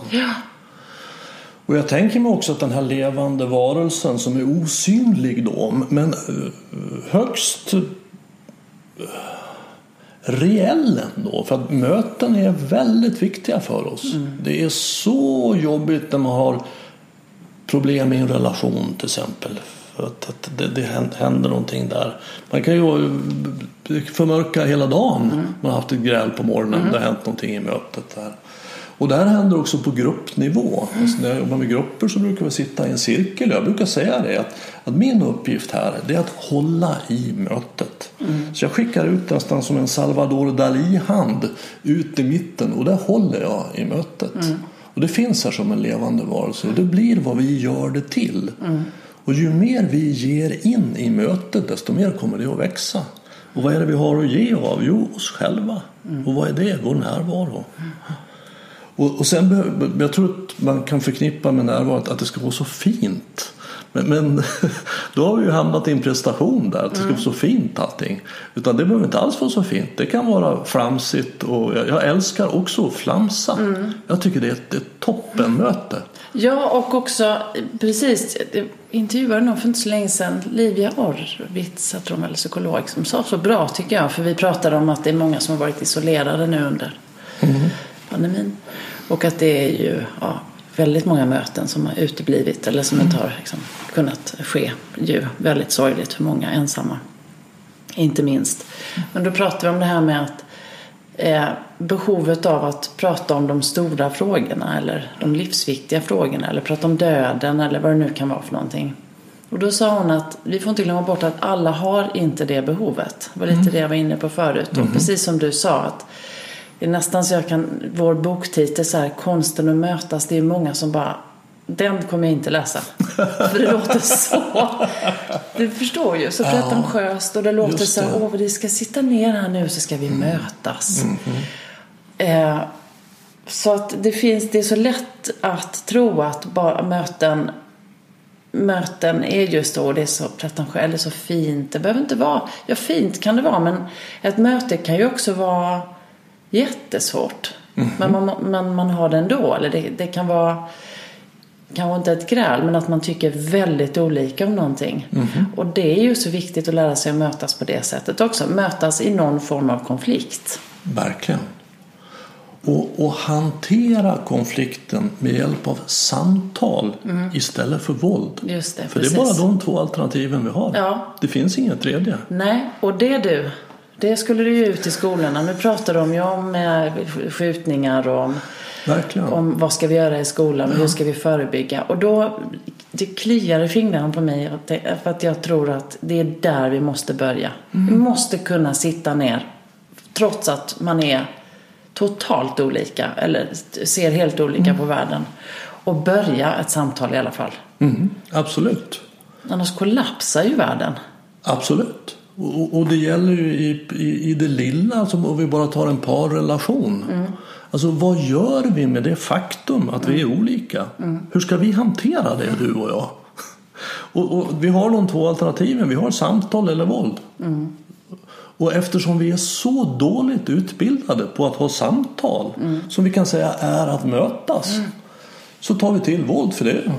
Och jag tänker mig också att den här levande varelsen som är osynlig då, men eh, högst eh, reell ändå. För att möten är väldigt viktiga för oss. Mm. Det är så jobbigt när man har problem i en relation till exempel. För att, att det, det händer någonting där. Man kan ju förmörka hela dagen. Mm. Man har haft ett gräl på morgonen. Det har hänt någonting i mötet där. Och det här händer också på gruppnivå. Alltså när jag jobbar med grupper så brukar vi sitta i en cirkel. Jag brukar säga det att, att min uppgift här är att hålla i mötet. Så jag skickar ut nästan som en Salvador Dalí-hand ut i mitten och där håller jag i mötet. Och det finns här som en levande varelse och det blir vad vi gör det till. Och ju mer vi ger in i mötet desto mer kommer det att växa. Och vad är det vi har att ge av? Jo, oss själva. Och vad är det? Vår närvaro. Och, och sen jag tror att man kan förknippa med närvaron att det ska vara så fint. Men, men (laughs) då har vi ju hamnat i en prestation där, att det ska vara så fint allting. Utan det behöver inte alls vara så fint. Det kan vara flamsigt och jag, jag älskar också att flamsa. Jag tycker det är ett, ett toppenmöte. Ja, och också precis. Jag intervjuade någon för inte så länge sedan, Livia Orwitz, jag tror hon är psykolog, som sa så bra tycker jag. För vi pratade om att det är många som har varit isolerade nu under pandemin. Och att det är ju ja, väldigt många möten som har uteblivit eller som inte har liksom, kunnat ske. Ju väldigt sorgligt för många ensamma. Inte minst. Men då pratade vi om det här med att eh, behovet av att prata om de stora frågorna eller de livsviktiga frågorna eller prata om döden eller vad det nu kan vara för någonting. Och då sa hon att vi får inte glömma bort att alla har inte det behovet. Det var lite det jag var inne på förut. Och precis som du sa att det är nästan så jag kan, vår boktitel så här, Konsten att mötas, det är många som bara den kommer jag inte läsa. För det låter så. Du förstår ju, så pretentiöst och det låter så här, åh vi ska sitta ner här nu så ska vi mötas. Eh, så att det finns, det är så lätt att tro att bara möten möten är just då, det är så pretentiöst, eller så fint. Det behöver inte vara, ja fint kan det vara, men ett möte kan ju också vara jättesvårt. Men man, man, man har det ändå, eller det, det kan vara kanske inte ett gräl, men att man tycker väldigt olika om någonting. Och det är ju så viktigt att lära sig att mötas på det sättet också. Mötas i någon form av konflikt. Verkligen. Och, och hantera konflikten med hjälp av samtal istället för våld. Just det, för precis. det är bara de två alternativen vi har. Ja. Det finns inget tredje. Nej, och det du, det skulle du ju ut i skolorna. Nu pratar de ju om eh, skjutningar och om, Verkligen. om vad ska vi göra i skolan och hur ska vi förebygga. Och då det kliar i fingrarna på mig för att jag tror att det är där vi måste börja. Vi måste kunna sitta ner trots att man är totalt olika eller ser helt olika på världen. Och börja ett samtal i alla fall. Mm, absolut. Annars kollapsar ju världen. Absolut. Och, och- det gäller ju i, i, i det lilla, alltså om vi bara tar en parrelation. Alltså vad gör vi med det faktum att vi är olika? Hur ska vi hantera det, du och jag? Och, och vi har de två alternativen, vi har samtal eller våld. Och eftersom vi är så dåligt utbildade på att ha samtal, som vi kan säga är att mötas, så tar vi till våld för det.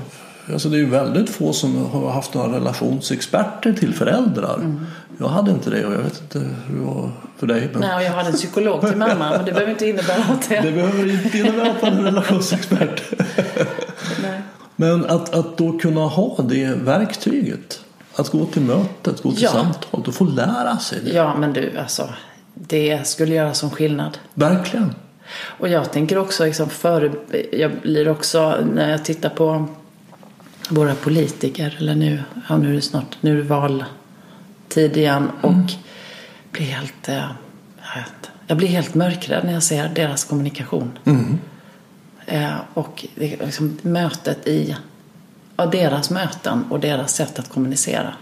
Alltså det är ju väldigt få som har haft några relationsexperter till föräldrar. Jag hade inte det och jag vet inte hur det var för dig. Men Nej, jag hade en psykolog till mamma, men det behöver inte innebära att det... det behöver inte innebära att man är relationsexpert. Nej. Men att, att då kunna ha det verktyget. Att gå till mötet, gå till Ja. samtalet och få lära sig det. Ja, men du, alltså. Det skulle göra som skillnad. Verkligen. Och jag tänker också liksom före... Jag blir också, när jag tittar på våra politiker, eller nu, ja nu är det snart, nu är det valtid igen och blir helt... eh, Jag, blir helt mörkrädd när jag ser deras kommunikation. Eh, och liksom mötet i... Ja, deras möten och deras sätt att kommunicera.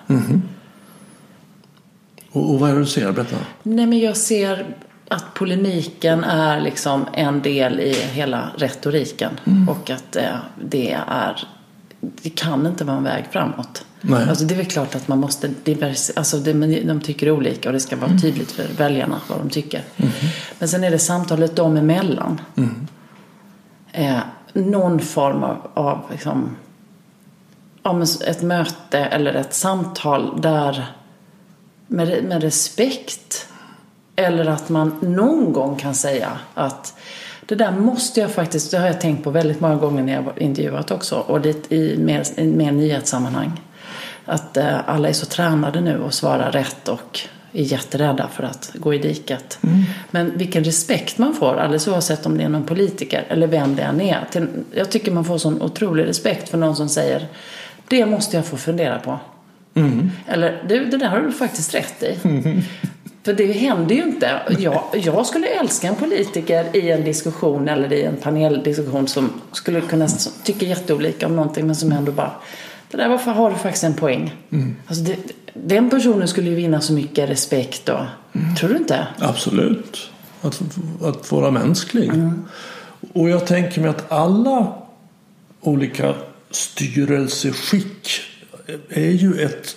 Och, och vad är det du ser? Berätta. Nej, men jag ser att polemiken är liksom en del i hela retoriken. Och att eh, det är... Det kan inte vara en väg framåt. Nej. Alltså det är väl klart att man måste divers, alltså det, men de tycker olika och det ska vara tydligt för väljarna vad de tycker. Men sen är det samtalet dem emellan. Eh, någon form av, av liksom, ja, ett möte eller ett samtal där med, med respekt. Eller att man någon gång kan säga att det där måste jag faktiskt, det har jag tänkt på väldigt många gånger när jag intervjuat också och det i mer, i mer nyhetssammanhang. Att eh, alla är så tränade nu och svarar rätt och är jätterädda för att gå i diket. Men vilken respekt man får, alldeles oavsett om det är någon politiker eller vem det än är. Till, jag tycker man får sån otrolig respekt för någon som säger det måste jag få fundera på. Eller du, det där har du faktiskt rätt i. För det händer ju inte. Jag, jag skulle älska en politiker i en diskussion eller i en paneldiskussion som skulle kunna tycka jätteolika om någonting men som ändå bara det där varför har du faktiskt en poäng. Alltså det, den personen skulle ju vinna så mycket respekt då. Tror du inte? Absolut. Att, att vara mänsklig. Och jag tänker mig att alla olika styrelseskick är ju ett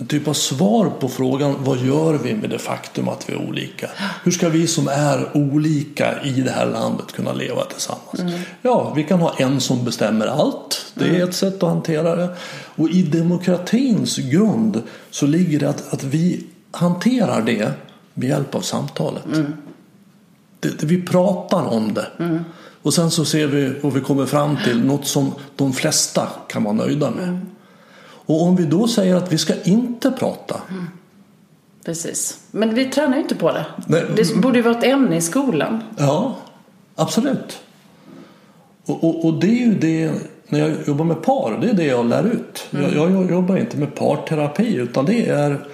en typ av svar på frågan vad gör vi med det faktum att vi är olika? Hur ska vi som är olika i det här landet kunna leva tillsammans? Mm. Ja, vi kan ha en som bestämmer allt. Det är mm. ett sätt att hantera det. Och i demokratins grund så ligger det att, att vi hanterar det med hjälp av samtalet. Mm. Det, det, vi pratar om det. Mm. Och sen så ser vi och vi kommer fram till något som de flesta kan vara nöjda med. Och om vi då säger att vi ska inte prata. Mm. Precis. Men vi tränar ju inte på det. Nej. Det borde ju vara ett ämne i skolan. Ja, absolut. Och, och, och, det är ju det, när jag jobbar med par, det är det jag lär ut. Mm. Jag, jag, jobbar inte med parterapi utan det är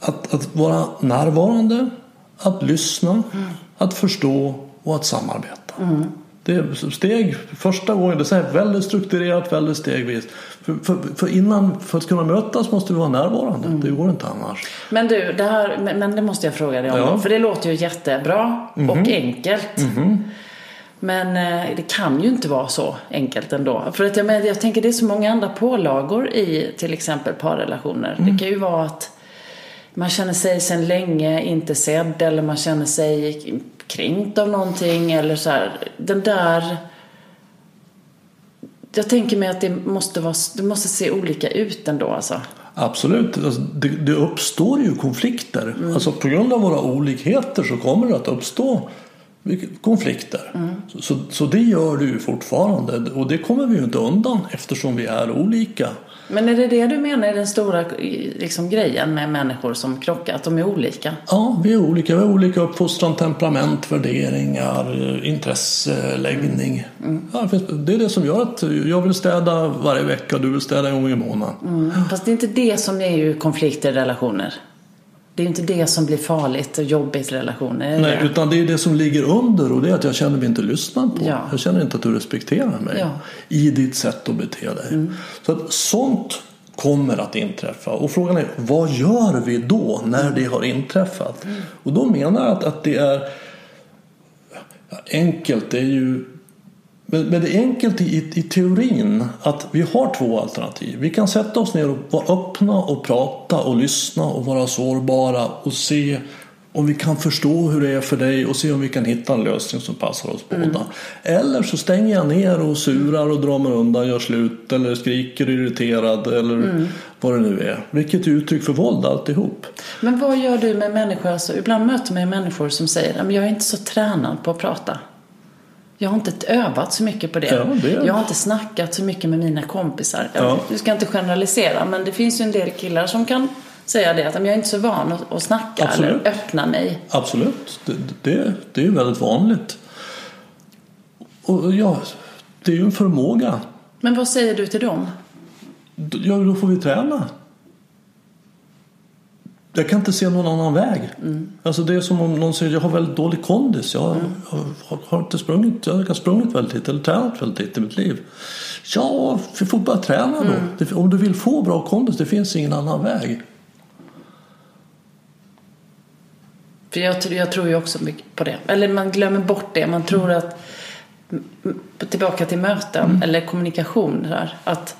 att, att vara närvarande, att lyssna, mm. att förstå och att samarbeta. Mm. Det är steg, första gången, det är väldigt strukturerat, väldigt stegvis. För, för, för, innan, för att kunna mötas måste vi vara närvarande. Mm. Det går inte annars. Men du, det här, men det måste jag fråga dig om. Ja. För det låter ju jättebra mm -hmm. och enkelt. Mm -hmm. Men eh, det kan ju inte vara så enkelt ändå. För att jag, men, jag tänker det är så många andra pålagor i till exempel parrelationer. Det mm. kan ju vara att man känner sig sedan länge inte sedd eller man känner sig kränkt av någonting eller så här. Den där jag tänker mig att det måste, vara, det måste se olika ut ändå alltså. Absolut, alltså, det, det, uppstår ju konflikter. Mm. Alltså på grund av våra olikheter så kommer det att uppstå konflikter. Mm. Så, så det gör det ju fortfarande och det kommer vi ju inte undan eftersom vi är olika. Men är det det du menar är den stora liksom, grejen med människor som krockar? Att de är olika? Ja, vi är olika. Vi har olika uppfostran, temperament, värderingar, intresse, läggning. Mm. Ja, det är det som gör att jag vill städa varje vecka och du vill städa en gång i månaden. Mm. Fast det är inte det som är ju konflikter i relationer. Det är inte det som blir farligt och jobbigt i relationer. Nej, utan det är det som ligger under och det är att jag känner mig inte lyssnad på. Ja. Jag känner inte att du respekterar mig ja. i ditt sätt att bete dig. Mm. Så att sånt kommer att inträffa. Och frågan är vad gör vi då när det har inträffat? Mm. Och då menar jag att, att det är enkelt. Det är ju men, men det är enkelt i, i, teorin att vi har två alternativ. Vi kan sätta oss ner och vara öppna och prata och lyssna och vara sårbara och se om vi kan förstå hur det är för dig och se om vi kan hitta en lösning som passar oss mm. båda. Eller så stänger jag ner och surar och drar mig undan, gör slut eller skriker irriterad eller mm. vad det nu är. Vilket är uttryck för våld alltihop. Men vad gör du med människor? Alltså, ibland möter man människor som säger att jag är inte så tränad på att prata. Jag har inte övat så mycket på det. Ja, det Jag har inte snackat så mycket med mina kompisar. Ja. Du ska inte generalisera, men det finns ju en del killar som kan säga det. Att jag är inte så van att, snacka Absolut. eller öppna mig. Absolut, det, det, det är väldigt vanligt. Och ja, det är ju en förmåga. Men vad säger du till dem? Ja, då får vi träna. Jag kan inte se någon annan väg. Mm. Alltså det är som om någon säger jag har väldigt dålig kondis. Jag, mm. jag har inte sprungit, jag har sprungit väldigt lite eller tränat väldigt lite i mitt liv. Ja, vi får bara träna då. Mm. Om du vill få bra kondis, det finns ingen annan väg. För jag, jag tror ju också mycket på det. Eller man glömmer bort det. Man tror att tillbaka till möten mm. eller kommunikation. Där, att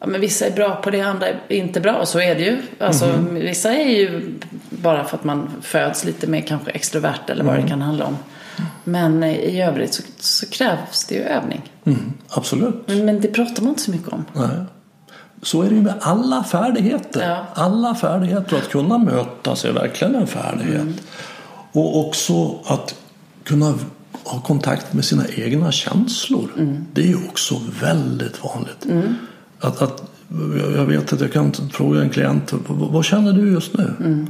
ja, men vissa är bra på det, andra är inte bra. Så är det ju. Alltså, mm. Vissa är ju bara för att man föds lite mer kanske extrovert eller vad mm. det kan handla om. Men eh, i övrigt så, så krävs det ju övning. Mm, absolut. Men, men, det pratar man inte så mycket om. Nej. Så är det ju med alla färdigheter. Ja. Alla färdigheter. Att kunna mötas är verkligen en färdighet. Mm. Och också att kunna ha kontakt med sina egna känslor. Mm. Det är ju också väldigt vanligt. Mm. Att, att, jag vet att jag kan fråga en klient vad känner du just nu? Mm.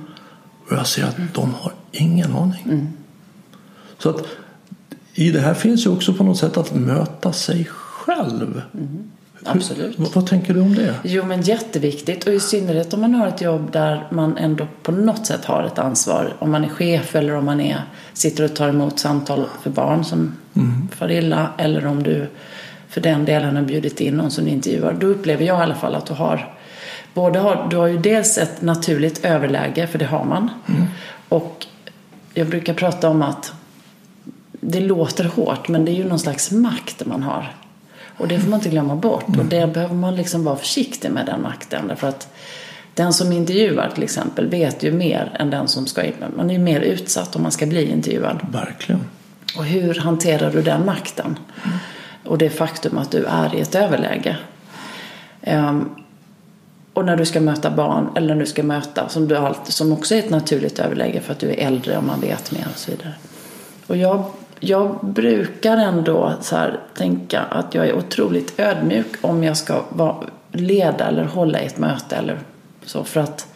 Och jag ser att de har ingen aning. Mm. Så att i det här finns ju också på något sätt att möta sig själv. Mm. Absolut. Hur, vad, tänker du om det? Jo men jätteviktigt och i synnerhet om man har ett jobb där man ändå på något sätt har ett ansvar. Om man är chef eller om man är, sitter och tar emot samtal för barn som mm. far illa eller om du för den delen har bjudit in någon som du intervjuar. Då upplever jag i alla fall att du har både har, du har ju dels ett naturligt överläge, för det har man. Mm. Och jag brukar prata om att det låter hårt, men det är ju någon slags makt man har. Och det får man inte glömma bort. Och det behöver man liksom vara försiktig med den makten. Därför att den som intervjuar till exempel vet ju mer än den som ska... Man är ju mer utsatt om man ska bli intervjuad. Verkligen. Och hur hanterar du den makten? Och det faktum att du är i ett överläge. Um, och när du ska möta barn, eller när du ska möta, som, du alltid, som också är ett naturligt överläge för att du är äldre och man vet mer och så vidare. Och jag, jag brukar ändå så här, tänka att jag är otroligt ödmjuk om jag ska vara, leda eller hålla i ett möte eller så. För att,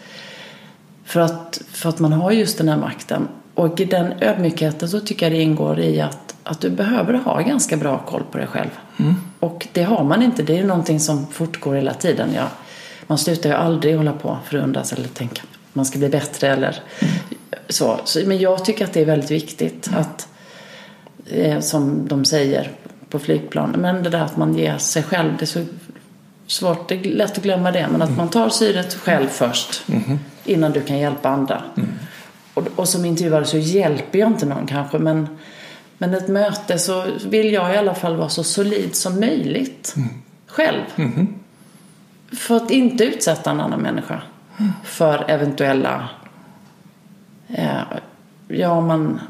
för, att, för att man har just den här makten. Och i den ödmjukheten så tycker jag det ingår i att, att du behöver ha ganska bra koll på dig själv. Mm. Och det har man inte. Det är ju någonting som fortgår hela tiden. Jag, man slutar ju aldrig hålla på förundras eller tänka att man ska bli bättre eller så. så. Men jag tycker att det är väldigt viktigt att, eh, som de säger på flygplan, men det där att man ger sig själv, det är så svårt, det är lätt att glömma det, men att man tar syret själv först innan du kan hjälpa andra. Och, och som intervjuare så hjälper jag inte någon kanske, men men ett möte så vill jag i alla fall vara så solid som möjligt. Själv. För att inte utsätta en annan människa för eventuella... Eh, ja, om man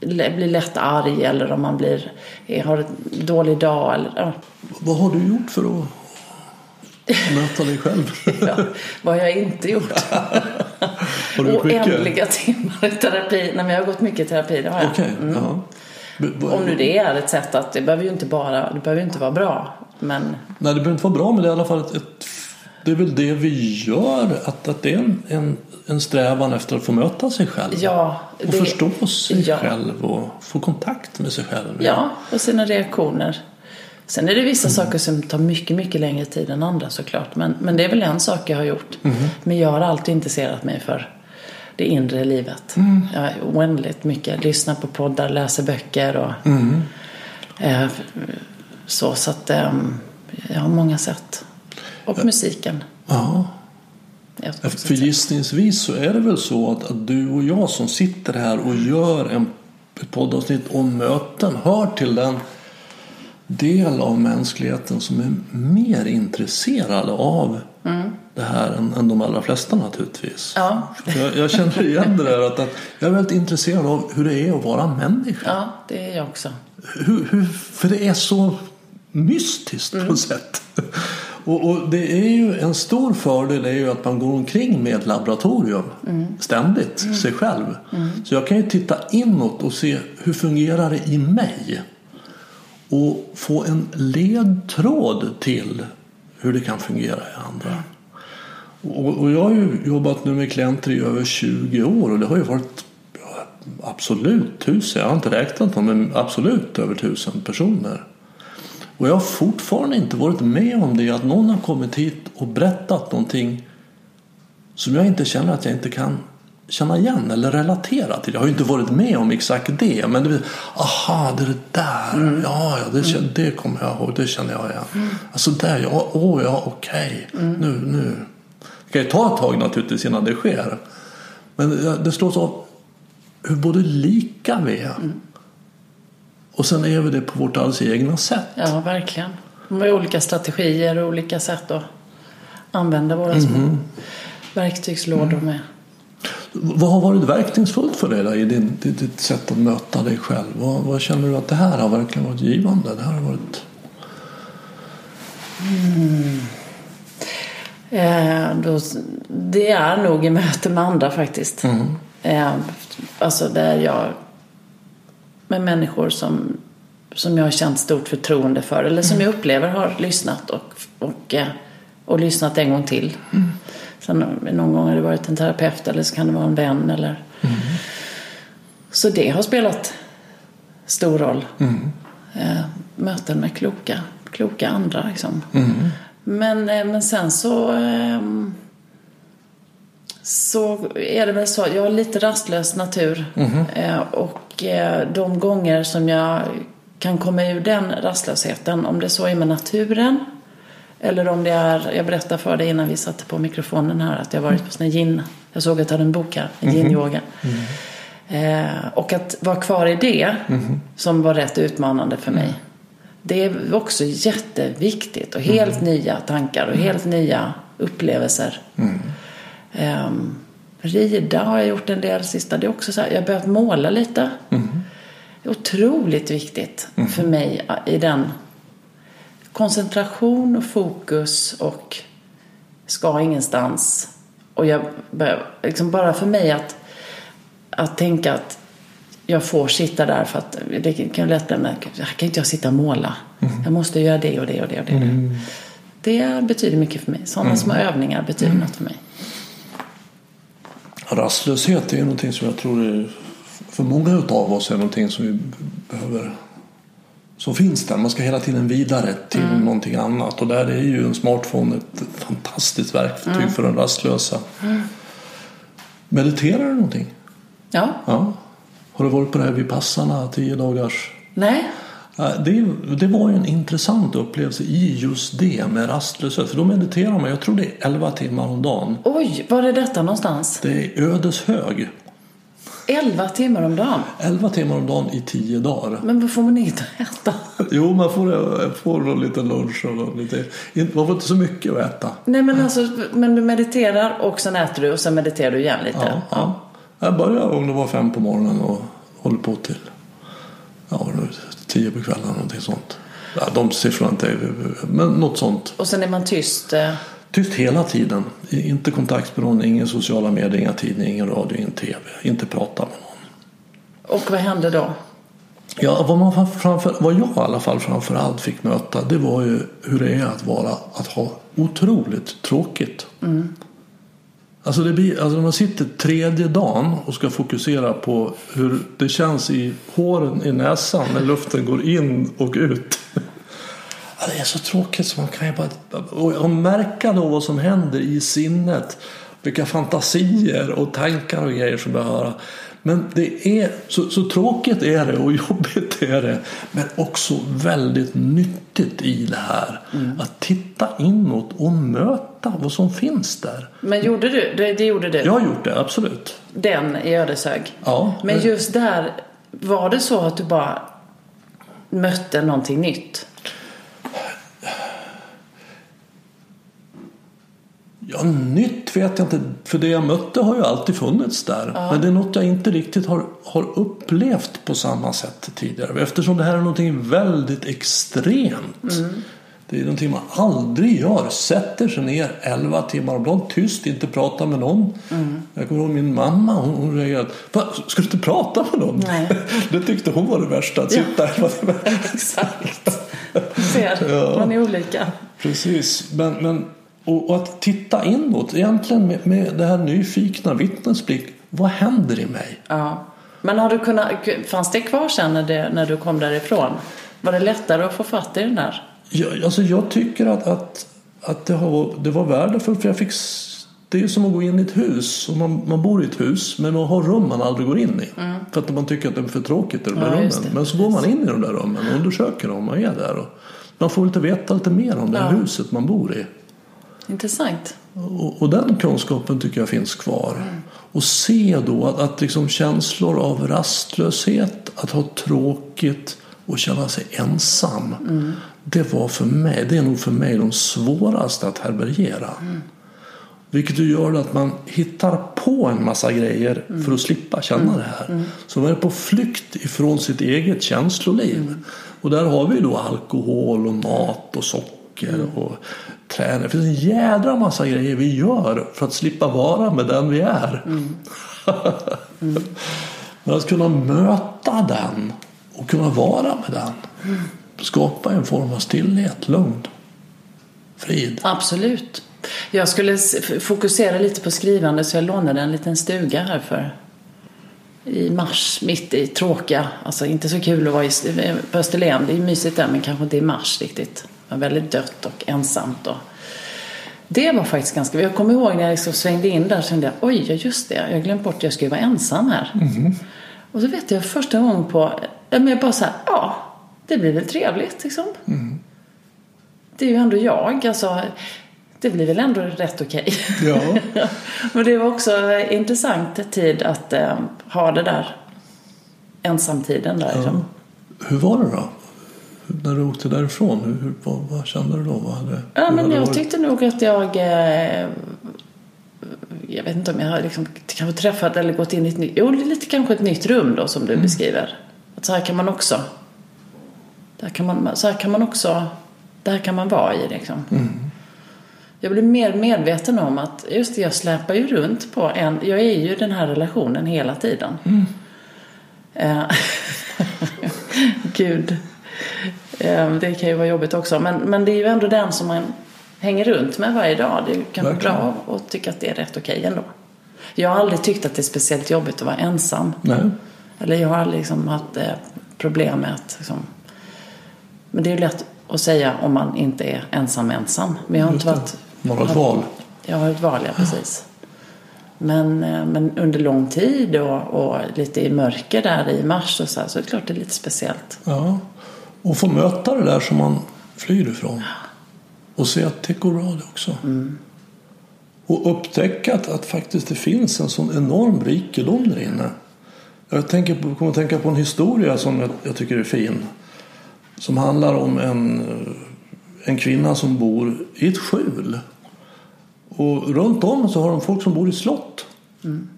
blir lätt arg eller om man blir, har en dålig dag. Eller, ja. Vad har du gjort för att möta dig själv? (laughs) ja, vad har jag inte gjort? (laughs) Har du gjort? Oändliga timmar i terapi. Nej, men jag har gått mycket i terapi, det har jag. Okej, Mm. ja. Om nu det är ett sätt att, det behöver ju inte bara, det behöver inte vara bra. Men Nej, det behöver inte vara bra, men det är i alla fall ett, ett det är väl det vi gör, att, att det är en, en, en strävan efter att få möta sig själv. ja, och det, förstå sig ja. själv och få kontakt med sig själv. Ja, och sina reaktioner. Sen är det vissa Mm. saker som tar mycket, mycket längre tid än andra såklart. Men, men det är väl en sak jag har gjort. Mm. Men jag har alltid intresserat mig för det inre livet. Mm. Jag har oändligt mycket. Lyssnar på poddar, läser böcker och Mm. eh, så. Så att eh, jag har många sätt. Och musiken. Ja. också ett För gissningsvis så är det väl så att, att du och jag som sitter här och gör en, ett poddavsnitt om möten hör till den del av mänskligheten som är mer intresserad av det här än, än de allra flesta naturligtvis. Ja. Jag, jag känner igen det där att, att jag är väldigt intresserad av hur det är att vara människa. Ja, det är jag också. Hur, hur, för det är så mystiskt på ett sätt. Och, och det är ju en stor fördel är ju att man går omkring med ett laboratorium ständigt, sig själv. Så jag kan ju titta inåt och se hur fungerar det i mig. Och få en ledtråd till hur det kan fungera i andra. Och, och jag har ju jobbat nu med klienter i över 20 år och det har ju varit absolut tusen, jag har inte räknat dem, men absolut över tusen personer. Och jag har fortfarande inte varit med om det att någon har kommit hit och berättat någonting som jag inte känner att jag inte kan känna igen eller relatera till. Jag har ju inte varit med om exakt det, men det, aha, det är det där. Ja, ja det, känner, det kommer jag ihåg, det känner jag igen. Alltså där, ja, åh, ja, okej, nu, nu. Det kan ju ta ett tag naturligtvis innan det sker. Men det slås av hur både lika vi är. Och sen är vi det på vårt alldeles egna sätt. Ja, verkligen. Har olika strategier och olika sätt att använda våra små verktygslådor med. Vad har varit verkningsfullt för dig då, i din, ditt, sätt att möta dig själv? Vad, vad känner du att det här har verkligen varit givande? Det här har varit... Eh, då, det är nog i möte med andra faktiskt. Eh, alltså där jag med människor som, som jag har känt stort förtroende för eller som jag upplever har lyssnat och, och, eh, och lyssnat en gång till. Sen någon gång har det varit en terapeut eller så kan det vara en vän eller Så det har spelat stor roll. Eh, möten med kloka, kloka andra liksom. Men, eh, men sen så ehm, så är det väl så. Jag har lite rastlös natur. Eh, och de gånger som jag kan komma ur den rastlösheten, om det så är med naturen eller om det är, jag berättade för dig innan vi satte på mikrofonen här att jag varit på sån här yin, jag såg att du hade en bok här, en yin-yoga. Eh, och att vara kvar i det som var rätt utmanande för mig. Det är också jätteviktigt och helt nya tankar och helt nya upplevelser. Um, rida har jag gjort en del sista. Det är också så här, jag har börjat måla lite. Är otroligt viktigt för mig i den koncentration och fokus och ska ingenstans. Och jag börjar, liksom bara för mig att, att tänka att jag får sitta där för att det kan lättare med, här kan inte jag sitta och måla. Jag måste göra det och det och det och det. Det betyder mycket för mig. Sådana små övningar betyder något för mig. Rastlöshet är någonting som jag tror är, för många av oss är någonting som vi behöver som finns där. Man ska hela tiden vidare till mm. någonting annat och där är ju en smartphone ett fantastiskt verktyg mm. för den rastlösa. Mm. Mediterar du någonting? Ja. ja. Har du varit på det här vid passarna, tio dagars? Nej. Det, det var ju en intressant upplevelse i just det med rastlöshet. För då mediterar man, jag tror det är 11 timmar om dagen. Oj, var är detta någonstans? Det är Ödeshög. 11 timmar om dagen? 11 timmar om dagen i 10 dagar. Men vad får man inte äta? (laughs) jo, man får, får någon liten lunch och lite, man får inte så mycket att äta. Nej, men alltså, men du mediterar och sen äter du och sen mediterar du igen lite? Ja, ja. Jag började om det var fem på morgonen och håller på till ja, tio på kvällen någonting sånt. Ja, de siffrorna inte, men något sånt. Och sen är man tyst? Eh... Tyst hela tiden. Inte kontakt med någon, ingen sociala medier, inga tidningar, ingen radio, ingen tv. Inte prata med någon. Och vad hände då? Ja, vad, man framför, vad jag i alla fall framför allt fick möta det var ju hur det är att vara att ha otroligt tråkigt. Mm. Alltså, det blir, alltså när man sitter tredje dagen och ska fokusera på hur det känns i håren i näsan när luften går in och ut. (laughs) Ja, det är så tråkigt så man kan ju bara och märka då vad som händer i sinnet. Vilka fantasier och tankar och grejer som jag höra. Men det är så, så, tråkigt är det och (laughs) jobbigt är det. Men också väldigt nyttigt i det här. Mm. Att titta inåt och möta vad som finns där. Men gjorde du det? det gjorde du? Jag har gjort det, absolut. Den i Ödeshög? Ja. Men just där, var det så att du bara mötte någonting nytt? Ja, nytt vet jag inte. För det jag mötte har ju alltid funnits där. Ja. Men det är något jag inte riktigt har, har upplevt på samma sätt tidigare. Eftersom det här är någonting väldigt extremt. Mm. Det är någonting man aldrig gör. Sätter sig ner 11 timmar om dagen tyst, inte pratar med någon. Mm. Jag kommer ihåg min mamma, hon, hon reagerade. Ska du inte prata med någon? Nej. (laughs) Det tyckte hon var det värsta, att sitta 11 timmar. (laughs) Exakt. Ser, ja. man är olika. Precis, men, men och, och, att titta inåt, egentligen med, med det här nyfikna vittnesblick. Vad händer i mig? Ja. Men har du kunnat, fanns det kvar sen när, det, när du kom därifrån? Var det lättare att få fatt i den där? Ja, alltså jag tycker att, att, att det, har, det var värdefullt för jag fick det är som att gå in i ett hus. Och man, man bor i ett hus men man har rum man aldrig går in i. Mm. För att man tycker att det är för tråkigt i de där ja, rummen. Men så går man in i de där rummen och undersöker dem och är där. Och man får lite veta lite mer om det ja. huset man bor i. Intressant. Och, och, den kunskapen tycker jag finns kvar. Mm. Och se då att, att liksom känslor av rastlöshet, att ha tråkigt och känna sig ensam. Mm. Det var för mig, det är nog för mig de svåraste att härbärgera. Mm. Vilket ju gör att man hittar på en massa grejer mm. för att slippa känna mm. det här. Mm. Så man är på flykt ifrån sitt eget känsloliv. Mm. Och där har vi då alkohol och mat och socker och träning. Det finns en jädra massa grejer vi gör för att slippa vara med den vi är. Mm. Mm. (laughs) Men att kunna möta den och kunna vara med den. Mm. Skapa en form av stillhet, lugn, frid. Absolut. Jag skulle fokusera lite på skrivande så jag lånade en liten stuga här för i mars, mitt i tråkiga, alltså inte så kul att vara i, på Österlen. Det är mysigt där men kanske inte i mars riktigt var väldigt dött och ensamt. Och det var faktiskt ganska... Jag kommer ihåg när jag liksom svängde in där och kände oj, just det, jag glömt bort att jag skulle vara ensam här. Mm. Och så vet jag första gången på... Jag bara så här, ja, det blir väl trevligt liksom. Mm. Det är ju ändå jag, alltså. Det blir väl ändå rätt okej. Okay. Ja. (laughs) Men det var också intressant tid att eh, ha det där ensamtiden där. Ja. Hur var det då? När du åkte därifrån? Hur, hur, vad, vad kände du då? Vad hade, Ja, men jag det tyckte nog att jag... Eh, jag vet inte om jag har liksom, kanske träffat eller gått in i ett nytt... Jo, lite kanske ett nytt rum då som du Mm. beskriver. Att så här kan man också... Där kan man, så här kan man också... Det här kan man vara i liksom. Mm. Jag blir mer medveten om att just det, jag släpar ju runt på en... Jag är ju i den här relationen hela tiden. Mm. Eh, (laughs) Gud. Eh, Det kan ju vara jobbigt också. Men, men det är ju ändå den som man hänger runt med varje dag. Det kan vara Verkligen. bra att tycka att det är rätt okej ändå. Jag har aldrig tyckt att det är speciellt jobbigt att vara ensam. Nej. Eller jag har aldrig liksom haft eh, problem med att... Liksom... Men det är ju lätt att säga om man inte är ensam ensam. Men jag har inte varit... Man har ett val. Jag har ett val, ja precis. Men, eh, men under lång tid och, och lite i mörker där i mars och så, här, så är det klart det är lite speciellt. Ja. Och få möta det där som man flyr ifrån. Och se att det går bra det också. Och upptäcka att, att faktiskt det finns en sån enorm rikedom där inne. Jag tänker på, kommer att tänka på en historia som jag, jag tycker är fin. Som handlar om en, en kvinna som bor i ett skjul. Och runt om så har de folk som bor i slott.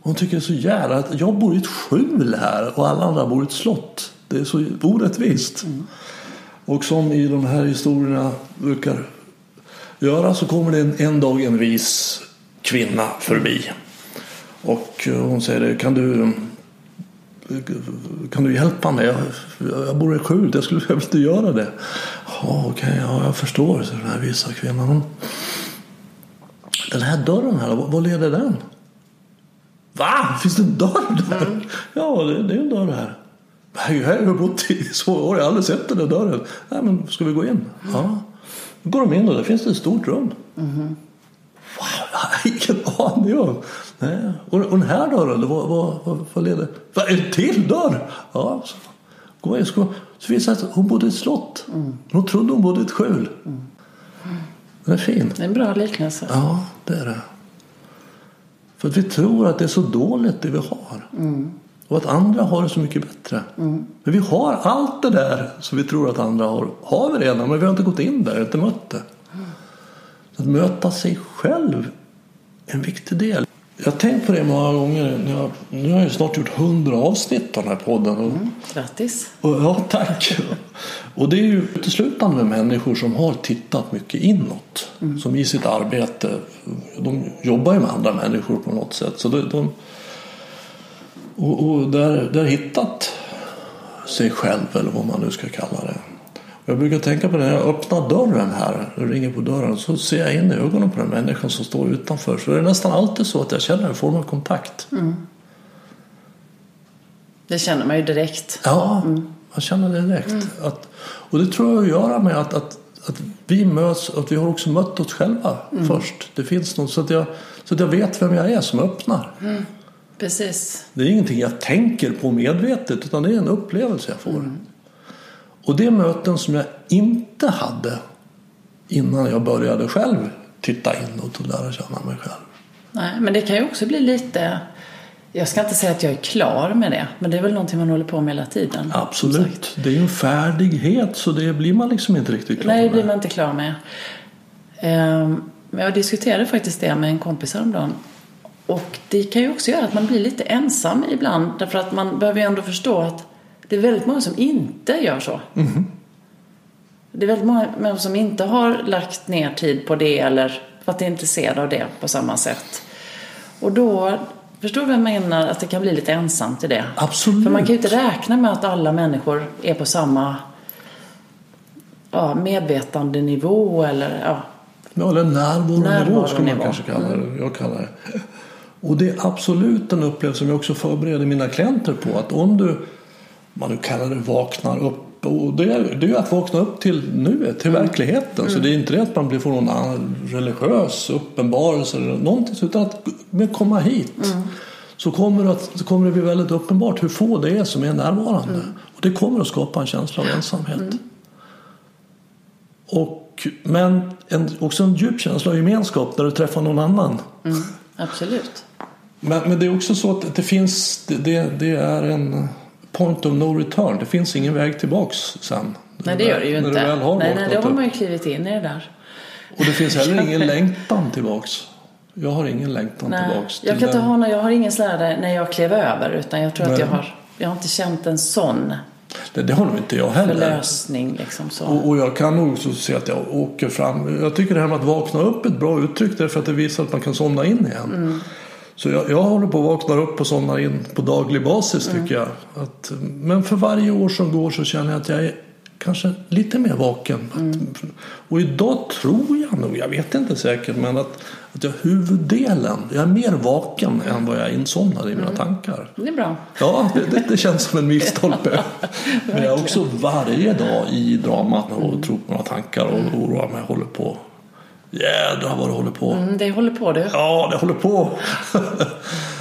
Hon tycker det är så jävla att jag bor i ett skjul här och alla andra bor i ett slott. Det är så orättvist. Och som i de här historierna brukar göra så kommer det en, en dag en vis kvinna förbi. Och eh, hon säger kan du kan du hjälpa mig? Jag, jag bor i skjul, jag skulle (laughs) jag vill inte göra det. Ja, okej, ja, jag förstår, så den här visa kvinnan. Hon, den här dörren här, vad leder den? Va? Finns det en dörr där? (laughs) Ja, det, det är en dörr här. Här har jag bott i så år, jag har aldrig sett den där dörren. Nej, men ska vi gå in? Ja. Då går de in och där finns det ett stort rum. Wow, (laughs) jag har ingen aning om. Nej. Och, och den här dörren, vad, vad, vad, vad leder? Vad, en till dörr? Ja, så, gå in, så, så visade det sig att hon bodde i ett slott. Hon trodde hon bodde i ett skjul. Den är fin. Det är en bra liknelse. Ja, det är det. För vi tror att det är så dåligt det vi har. Och att andra har det så mycket bättre. Men vi har allt det där som vi tror att andra har. Har vi redan, men vi har inte gått in där, inte mött det. Så att möta sig själv är en viktig del. Jag har tänkt på det många gånger. jag- Nu har jag ju snart gjort hundra avsnitt av den här podden. Och Grattis. och, ja, tack. Och det är ju uteslutande med människor som har tittat mycket inåt. Som i sitt arbete, de jobbar ju med andra människor på något sätt. Så de, de, och och där, där hittat sig själv eller vad man nu ska kalla det. Jag brukar tänka på det när jag öppnar dörren här, och ringer på dörren, så ser jag in i ögonen på den människan som står utanför. Så det är nästan alltid så att jag känner en form av kontakt. Det känner man ju direkt. Ja, man känner det direkt. Att, och det tror jag har att göra med att, att, att vi möts, att vi har också mött oss själva först. Det finns något, så att, jag, så att jag vet vem jag är som öppnar. Precis. Det är ingenting jag tänker på medvetet utan det är en upplevelse jag får. Och det är möten som jag inte hade innan jag började själv titta inåt och lära känna mig själv. Nej, men det kan ju också bli lite... Jag ska inte säga att jag är klar med det, men det är väl någonting man håller på med hela tiden. Absolut, det är ju en färdighet så det blir man liksom inte riktigt klar Nej, det blir med. man inte klar med. Ehm, jag diskuterade faktiskt det med en kompis häromdagen. Och det kan ju också göra att man blir lite ensam ibland. Därför att man behöver ju ändå förstå att det är väldigt många som inte gör så. Det är väldigt många människor som inte har lagt ner tid på det eller varit intresserade av det på samma sätt. Och då, förstår du vad jag menar? Att det kan bli lite ensamt i det. Absolut. För man kan ju inte räkna med att alla människor är på samma ja, medvetandenivå eller ja, Ja, eller närvaronivå Närvaronivå. ska man kanske kalla det. Jag kallar det. Och det är absolut en upplevelse som jag också förbereder mina klienter på. Att om du, man nu kallar det vaknar upp. Och det, är, det är ju att vakna upp till nuet, till verkligheten. Så det är inte det att man blir får någon religiös uppenbarelse eller någonting. Utan att komma hit. Så, kommer det att, så kommer det bli väldigt uppenbart hur få det är som är närvarande. Och det kommer att skapa en känsla av ensamhet. Och, men en, också en djup känsla av gemenskap när du träffar någon annan. Absolut. Men, men det är också så att det finns, det, det, är en point of no return. Det finns ingen väg tillbaks sen. Nej, det gör det ju när inte. Du väl har nej, nej, då har man ju klivit in i det där. Och det finns heller ingen (laughs) längtan tillbaks. Jag har ingen längtan Nej, tillbaks. jag till kan inte ha någon, jag har ingen sån där när jag klev över utan jag tror att Nej. jag har, jag har inte känt en sån det, det har nog inte jag heller. förlösning liksom så. Och, och jag kan nog så se att jag åker fram. Jag tycker det här med att vakna upp är ett bra uttryck därför att det visar att man kan somna in igen. Mm. Så jag, jag håller på att vakna upp och somna in på daglig basis Mm. tycker jag. Att, men för varje år som går så känner jag att jag är kanske lite mer vaken. Mm. Och idag tror jag nog, jag vet inte säkert, men att, att jag huvuddelen, jag är mer vaken än vad jag är insomnad i mina Mm. tankar. Det är bra. Ja, det, det, känns som en milstolpe. (laughs) Men jag är också varje dag i dramat och tror på några tankar och oroar mig. Håller på. Jädrar vad det håller på. Mm, det håller på du. Ja, det håller på.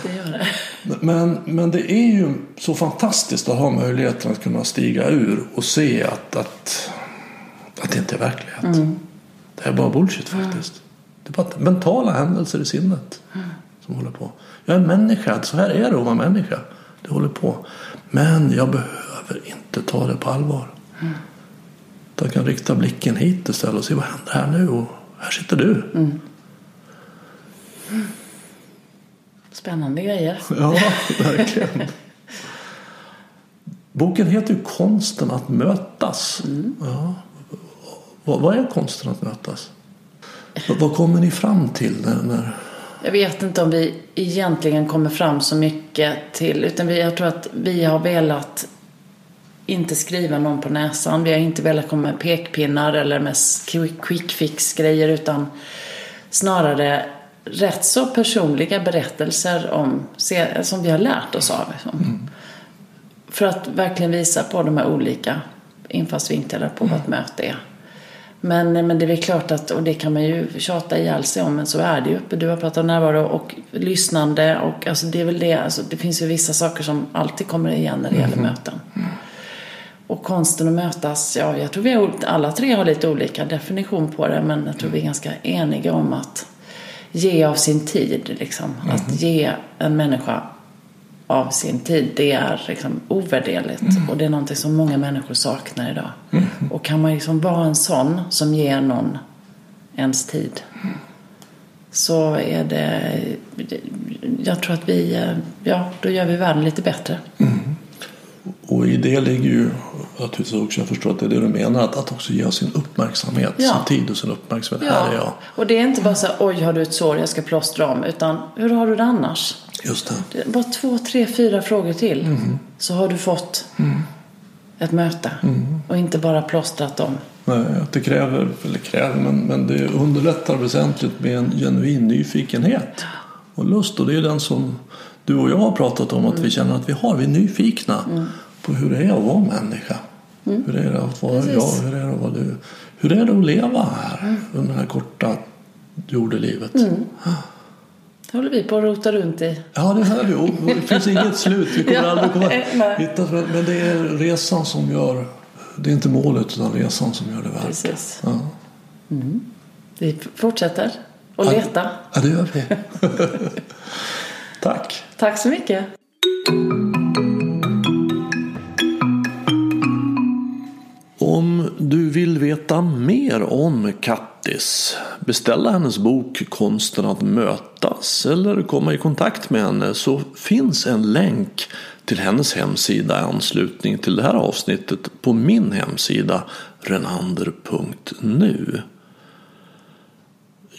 Det gör det. Men, men det är ju så fantastiskt att ha möjligheten att kunna stiga ur och se att, att, att det inte är verklighet. Det är bara bullshit faktiskt. Det är bara mentala händelser i sinnet som håller på. Jag är människa, så här är det att vara människa. Det håller på. Men jag behöver inte ta det på allvar. Jag kan rikta blicken hit istället och se vad händer här nu. Och här sitter du. Spännande grejer. (laughs) Ja, verkligen. Boken heter ju Konsten att mötas. Ja. Vad, vad är konsten att mötas? Vad, vad kommer ni fram till när. Jag vet inte om vi egentligen kommer fram så mycket till, utan vi, jag tror att vi har velat inte skriva någon på näsan. Vi har inte velat komma med pekpinnar eller med quick fix grejer utan snarare rätt så personliga berättelser om, som vi har lärt oss av. Liksom. För att verkligen visa på de här olika infallsvinklarna på vad ett möte är. Men, men det är väl klart att, och det kan man ju tjata ihjäl sig om, men så är det ju. Du har pratat om närvaro och lyssnande och alltså det är väl det, alltså det finns ju vissa saker som alltid kommer igen när det gäller möten. Och konsten att mötas, ja jag tror vi har, alla tre har lite olika definition på det, men jag tror vi är ganska eniga om att ge av sin tid, liksom. Att ge en människa av sin tid, det är liksom ovärderligt. Och det är någonting som många människor saknar idag. Och kan man liksom vara en sån som ger någon ens tid så är det, jag tror att vi, eh, ja, då gör vi världen lite bättre. Och i det ligger ju, naturligtvis också, jag förstår att det är det du menar, att, att också ge sin uppmärksamhet, Ja. sin tid och sin uppmärksamhet. Här är jag. och det är inte bara så här, oj har du ett sår jag ska plåstra om, utan hur har du det annars? Just det. Det bara två, tre, fyra frågor till Mm. så har du fått ett möte Mm. och inte bara plåstrat om. Nej, att det kräver, eller kräver, men, men det underlättar väsentligt med en genuin nyfikenhet och lust. Och det är den som du och jag har pratat om att vi känner att vi har. Vi är nyfikna på hur det är att vara människa. Hur är det att vara Precis. jag? Hur är det att vara du? Hur är det att leva här under det här korta jordelivet? Det håller vi på att rota runt i. Ja, det här jo, det finns inget slut. Vi kommer Ja, aldrig komma (laughs) hitta. Men det är resan som gör, det är inte målet utan resan som gör det värt. Precis. Ja. Vi fortsätter att leta. Ja, det gör vi. (laughs) Tack. Tack så mycket. Om du vill veta mer om Kattis, beställa hennes bok Konsten att mötas eller komma i kontakt med henne så finns en länk till hennes hemsida i anslutning till det här avsnittet på min hemsida renander.nu.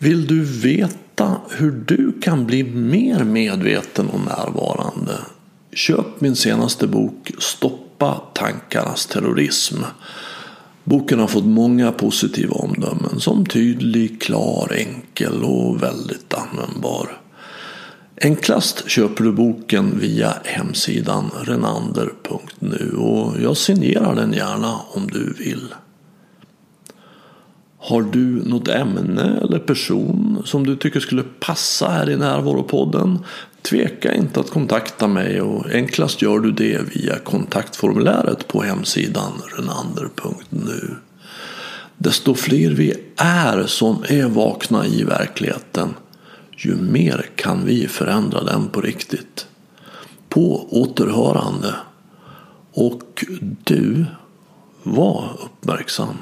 Vill du veta hur du kan bli mer medveten och närvarande? Köp min senaste bok Stoppa tankarnas terrorism. Boken har fått många positiva omdömen som tydlig, klar, enkel och väldigt användbar. Enklast köper du boken via hemsidan renander.nu och jag signerar den gärna om du vill. Har du något ämne eller person som du tycker skulle passa här i Närvaropodden? Tveka inte att kontakta mig och enklast gör du det via kontaktformuläret på hemsidan renander.nu. Desto fler vi är som är vakna i verkligheten ju mer kan vi förändra den på riktigt. På återhörande. Och du, var uppmärksam.